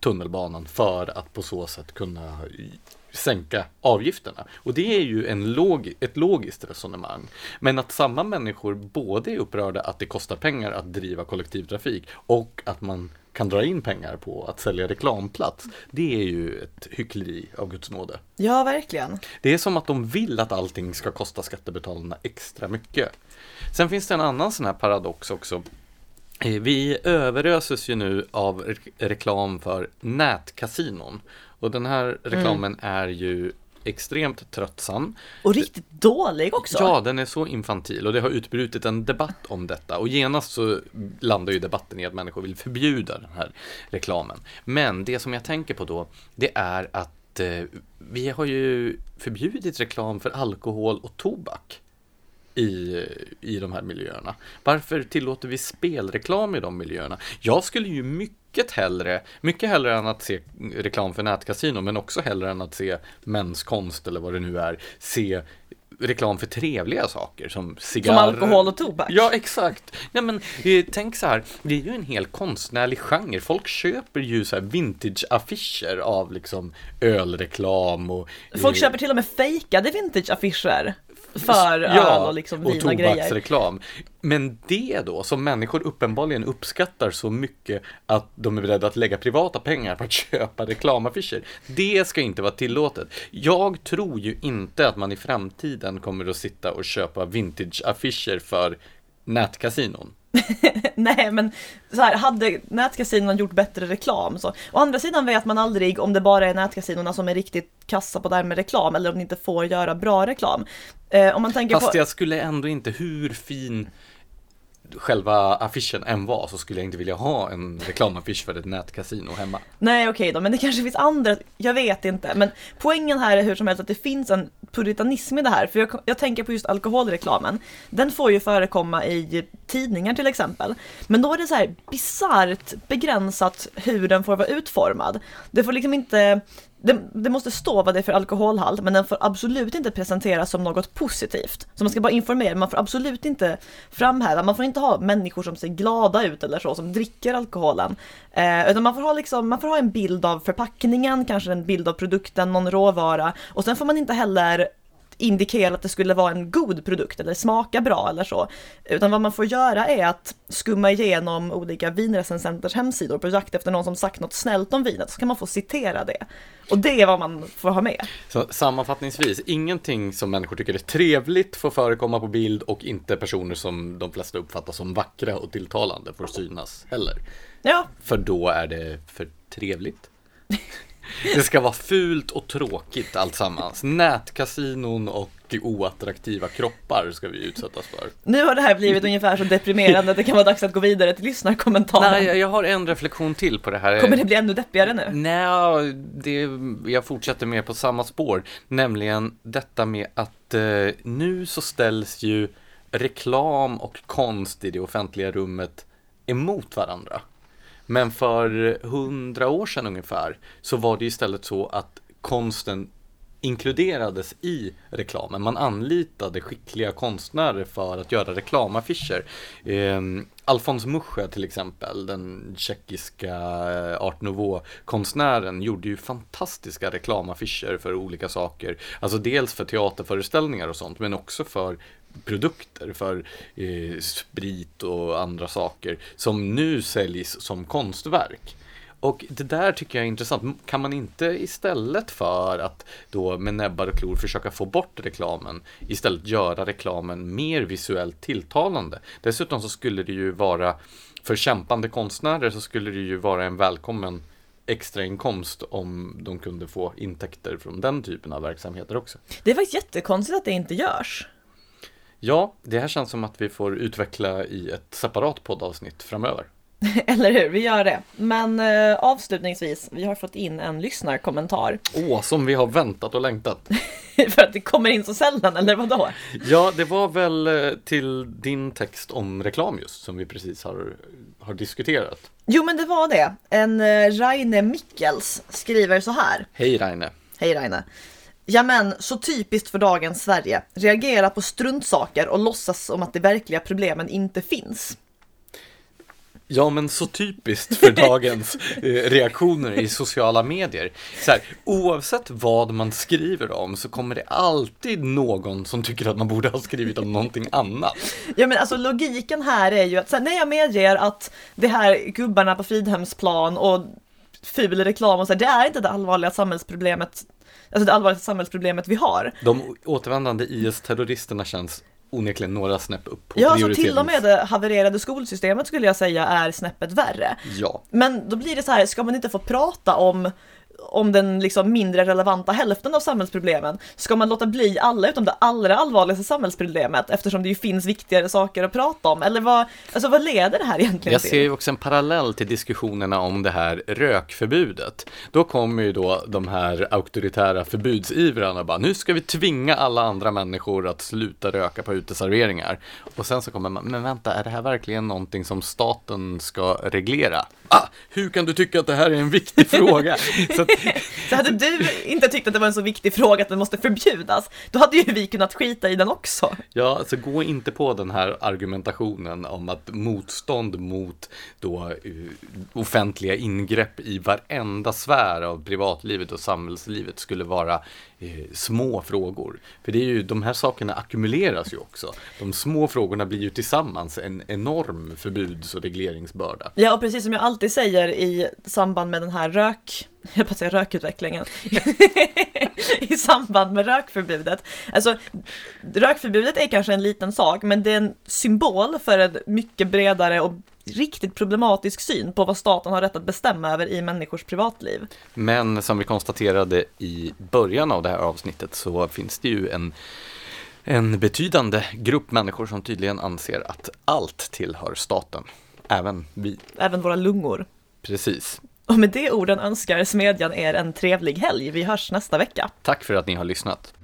[SPEAKER 2] tunnelbanan för att på så sätt kunna sänka avgifterna. Och det är ju en log ett logiskt resonemang. Men att samma människor både är upprörda att det kostar pengar att driva kollektivtrafik och att man kan dra in pengar på att sälja reklamplats. Det är ju ett hyckleri av Guds nåde.
[SPEAKER 1] Ja, verkligen.
[SPEAKER 2] Det är som att de vill att allting ska kosta skattebetalarna extra mycket. Sen finns det en annan sån här paradox också. Eh, vi överöses ju nu av reklam för nätkasinon. Och den här reklamen mm. är ju extremt tröttsam.
[SPEAKER 1] Och riktigt dålig också.
[SPEAKER 2] Ja, den är så infantil och det har utbrutit en debatt om detta och genast så landar ju debatten i att människor vill förbjuda den här reklamen. Men det som jag tänker på då, det är att eh, vi har ju förbjudit reklam för alkohol och tobak i, i de här miljöerna. Varför tillåter vi spelreklam i de miljöerna? Jag skulle ju mycket hellre, mycket hellre än att se reklam för nätkasino, men också hellre än att se menskonst eller vad det nu är, se reklam för trevliga saker som cigarr.
[SPEAKER 1] Som alkohol och tobak.
[SPEAKER 2] Ja, exakt. Ja, men eh, tänk så här, det är ju en hel konstnärlig genre. Folk köper ju så här vintage-affischer av liksom ölreklam och...
[SPEAKER 1] Folk
[SPEAKER 2] eh,
[SPEAKER 1] köper till och med fejkade vintage-affischer för öl och liksom
[SPEAKER 2] och
[SPEAKER 1] vina grejer.
[SPEAKER 2] tobaksreklam. Men det då, som människor uppenbarligen uppskattar så mycket att de är beredda att lägga privata pengar på att köpa reklamaffischer. Det ska inte vara tillåtet. Jag tror ju inte att man i framtiden kommer att sitta och köpa vintage-affischer för nätkasinon.
[SPEAKER 1] Nej, men så här, hade nätkasinon gjort bättre reklam så. Å andra sidan vet man aldrig om det bara är nätkasinona som är riktigt kassa på det här med reklam eller om de inte får göra bra reklam. Eh, om man tänker
[SPEAKER 2] Fast
[SPEAKER 1] på...
[SPEAKER 2] jag skulle ändå inte, hur fin själva affischen än var, så skulle jag inte vilja ha en reklamaffisch för ett nätkasino hemma.
[SPEAKER 1] Nej okej då, men det kanske finns andra, jag vet inte. Men poängen här är hur som helst att det finns en puritanism i det här. För jag, jag tänker på just alkoholreklamen. Den får ju förekomma i tidningar till exempel. Men då är det så här bisarrt begränsat hur den får vara utformad. Det får liksom inte det, det, måste stå vad det är för alkoholhalt, men den får absolut inte presenteras som något positivt. Så man ska bara informera, man får absolut inte framhäva, man får inte ha människor som ser glada ut eller så, som dricker alkoholen. Eh, utan man får, ha liksom, man får ha en bild av förpackningen, kanske en bild av produkten, någon råvara. Och sen får man inte heller indikera att det skulle vara en god produkt eller smaka bra eller så. Utan vad man får göra är att skumma igenom olika vinrecensenters hemsidor på jakt efter någon som sagt något snällt om vinet, så kan man få citera det. Och det är vad man får ha med.
[SPEAKER 2] Så sammanfattningsvis, ingenting som människor tycker är trevligt får förekomma på bild och inte personer som de flesta uppfattar som vackra och tilltalande får synas heller.
[SPEAKER 1] Ja.
[SPEAKER 2] För då är det för trevligt. Det ska vara fult och tråkigt alltsammans. Nätkasinon och oattraktiva kroppar ska vi utsättas för.
[SPEAKER 1] Nu har det här blivit ungefär så deprimerande att det kan vara dags att gå vidare till lyssnarkommentaren.
[SPEAKER 2] Nej, jag har en reflektion till på det här.
[SPEAKER 1] Kommer det bli ännu deppigare nu?
[SPEAKER 2] Nej, det, jag fortsätter med på samma spår. Nämligen detta med att eh, nu så ställs ju reklam och konst i det offentliga rummet emot varandra. Men för hundra år sedan ungefär så var det istället så att konsten inkluderades i reklamen. Man anlitade skickliga konstnärer för att göra reklamaffischer. Eh, Alfons Mucha till exempel, den tjeckiska eh, art nouveau-konstnären, gjorde ju fantastiska reklamaffischer för olika saker. Alltså dels för teaterföreställningar och sånt, men också för produkter för eh, sprit och andra saker som nu säljs som konstverk. Och det där tycker jag är intressant. Kan man inte istället för att då med näbbar och klor försöka få bort reklamen istället göra reklamen mer visuellt tilltalande? Dessutom så skulle det ju vara för kämpande konstnärer så skulle det ju vara en välkommen extrainkomst om de kunde få intäkter från den typen av verksamheter också.
[SPEAKER 1] Det är faktiskt jättekonstigt att det inte görs.
[SPEAKER 2] Ja, det här känns som att vi får utveckla i ett separat poddavsnitt framöver.
[SPEAKER 1] Eller hur, vi gör det. Men eh, avslutningsvis, vi har fått in en lyssnarkommentar.
[SPEAKER 2] Åh, som vi har väntat och längtat.
[SPEAKER 1] För att det kommer in så sällan, eller vadå?
[SPEAKER 2] Ja, det var väl eh, till din text om reklam just, som vi precis har, har diskuterat.
[SPEAKER 1] Jo, men det var det. En eh, Raine Mikkels skriver så här.
[SPEAKER 2] Hej Raine.
[SPEAKER 1] Hej Raine. Ja men, så typiskt för dagens Sverige. Reagera på struntsaker och låtsas som att de verkliga problemen inte finns.
[SPEAKER 2] Ja, men så typiskt för dagens eh, reaktioner i sociala medier. Så här, oavsett vad man skriver om så kommer det alltid någon som tycker att man borde ha skrivit om någonting annat.
[SPEAKER 1] Ja men alltså logiken här är ju att, så här, när jag medger att det här gubbarna på Fridhemsplan och ful reklam och så här, det är inte det allvarliga samhällsproblemet Alltså det allvarliga samhällsproblemet vi har.
[SPEAKER 2] De återvändande IS-terroristerna känns onekligen några snäpp upp på
[SPEAKER 1] Ja, alltså till och med det havererade skolsystemet skulle jag säga är snäppet värre.
[SPEAKER 2] Ja.
[SPEAKER 1] Men då blir det så här, ska man inte få prata om om den liksom mindre relevanta hälften av samhällsproblemen, ska man låta bli alla utom det allra allvarligaste samhällsproblemet eftersom det ju finns viktigare saker att prata om? Eller vad, alltså vad leder det här egentligen
[SPEAKER 2] Jag
[SPEAKER 1] till?
[SPEAKER 2] ser ju också en parallell till diskussionerna om det här rökförbudet. Då kommer ju då de här auktoritära förbudsivrarna bara, nu ska vi tvinga alla andra människor att sluta röka på uteserveringar. Och sen så kommer man, men vänta, är det här verkligen någonting som staten ska reglera? Ah, hur kan du tycka att det här är en viktig fråga? Så att,
[SPEAKER 1] Så hade du inte tyckt att det var en så viktig fråga att den måste förbjudas, då hade ju vi kunnat skita i den också.
[SPEAKER 2] Ja, alltså gå inte på den här argumentationen om att motstånd mot då eh, offentliga ingrepp i varenda sfär av privatlivet och samhällslivet skulle vara eh, små frågor. För det är ju, de här sakerna ackumuleras ju också. De små frågorna blir ju tillsammans en enorm förbuds och regleringsbörda.
[SPEAKER 1] Ja, och precis som jag alltid säger i samband med den här rök, jag på att säga rökutvecklingen, i samband med rökförbudet. Alltså, rökförbudet är kanske en liten sak, men det är en symbol för en mycket bredare och riktigt problematisk syn på vad staten har rätt att bestämma över i människors privatliv.
[SPEAKER 2] Men som vi konstaterade i början av det här avsnittet så finns det ju en en betydande grupp människor som tydligen anser att allt tillhör staten. Även vi.
[SPEAKER 1] Även våra lungor.
[SPEAKER 2] Precis.
[SPEAKER 1] Och med det orden önskar Smedjan er en trevlig helg. Vi hörs nästa vecka.
[SPEAKER 2] Tack för att ni har lyssnat.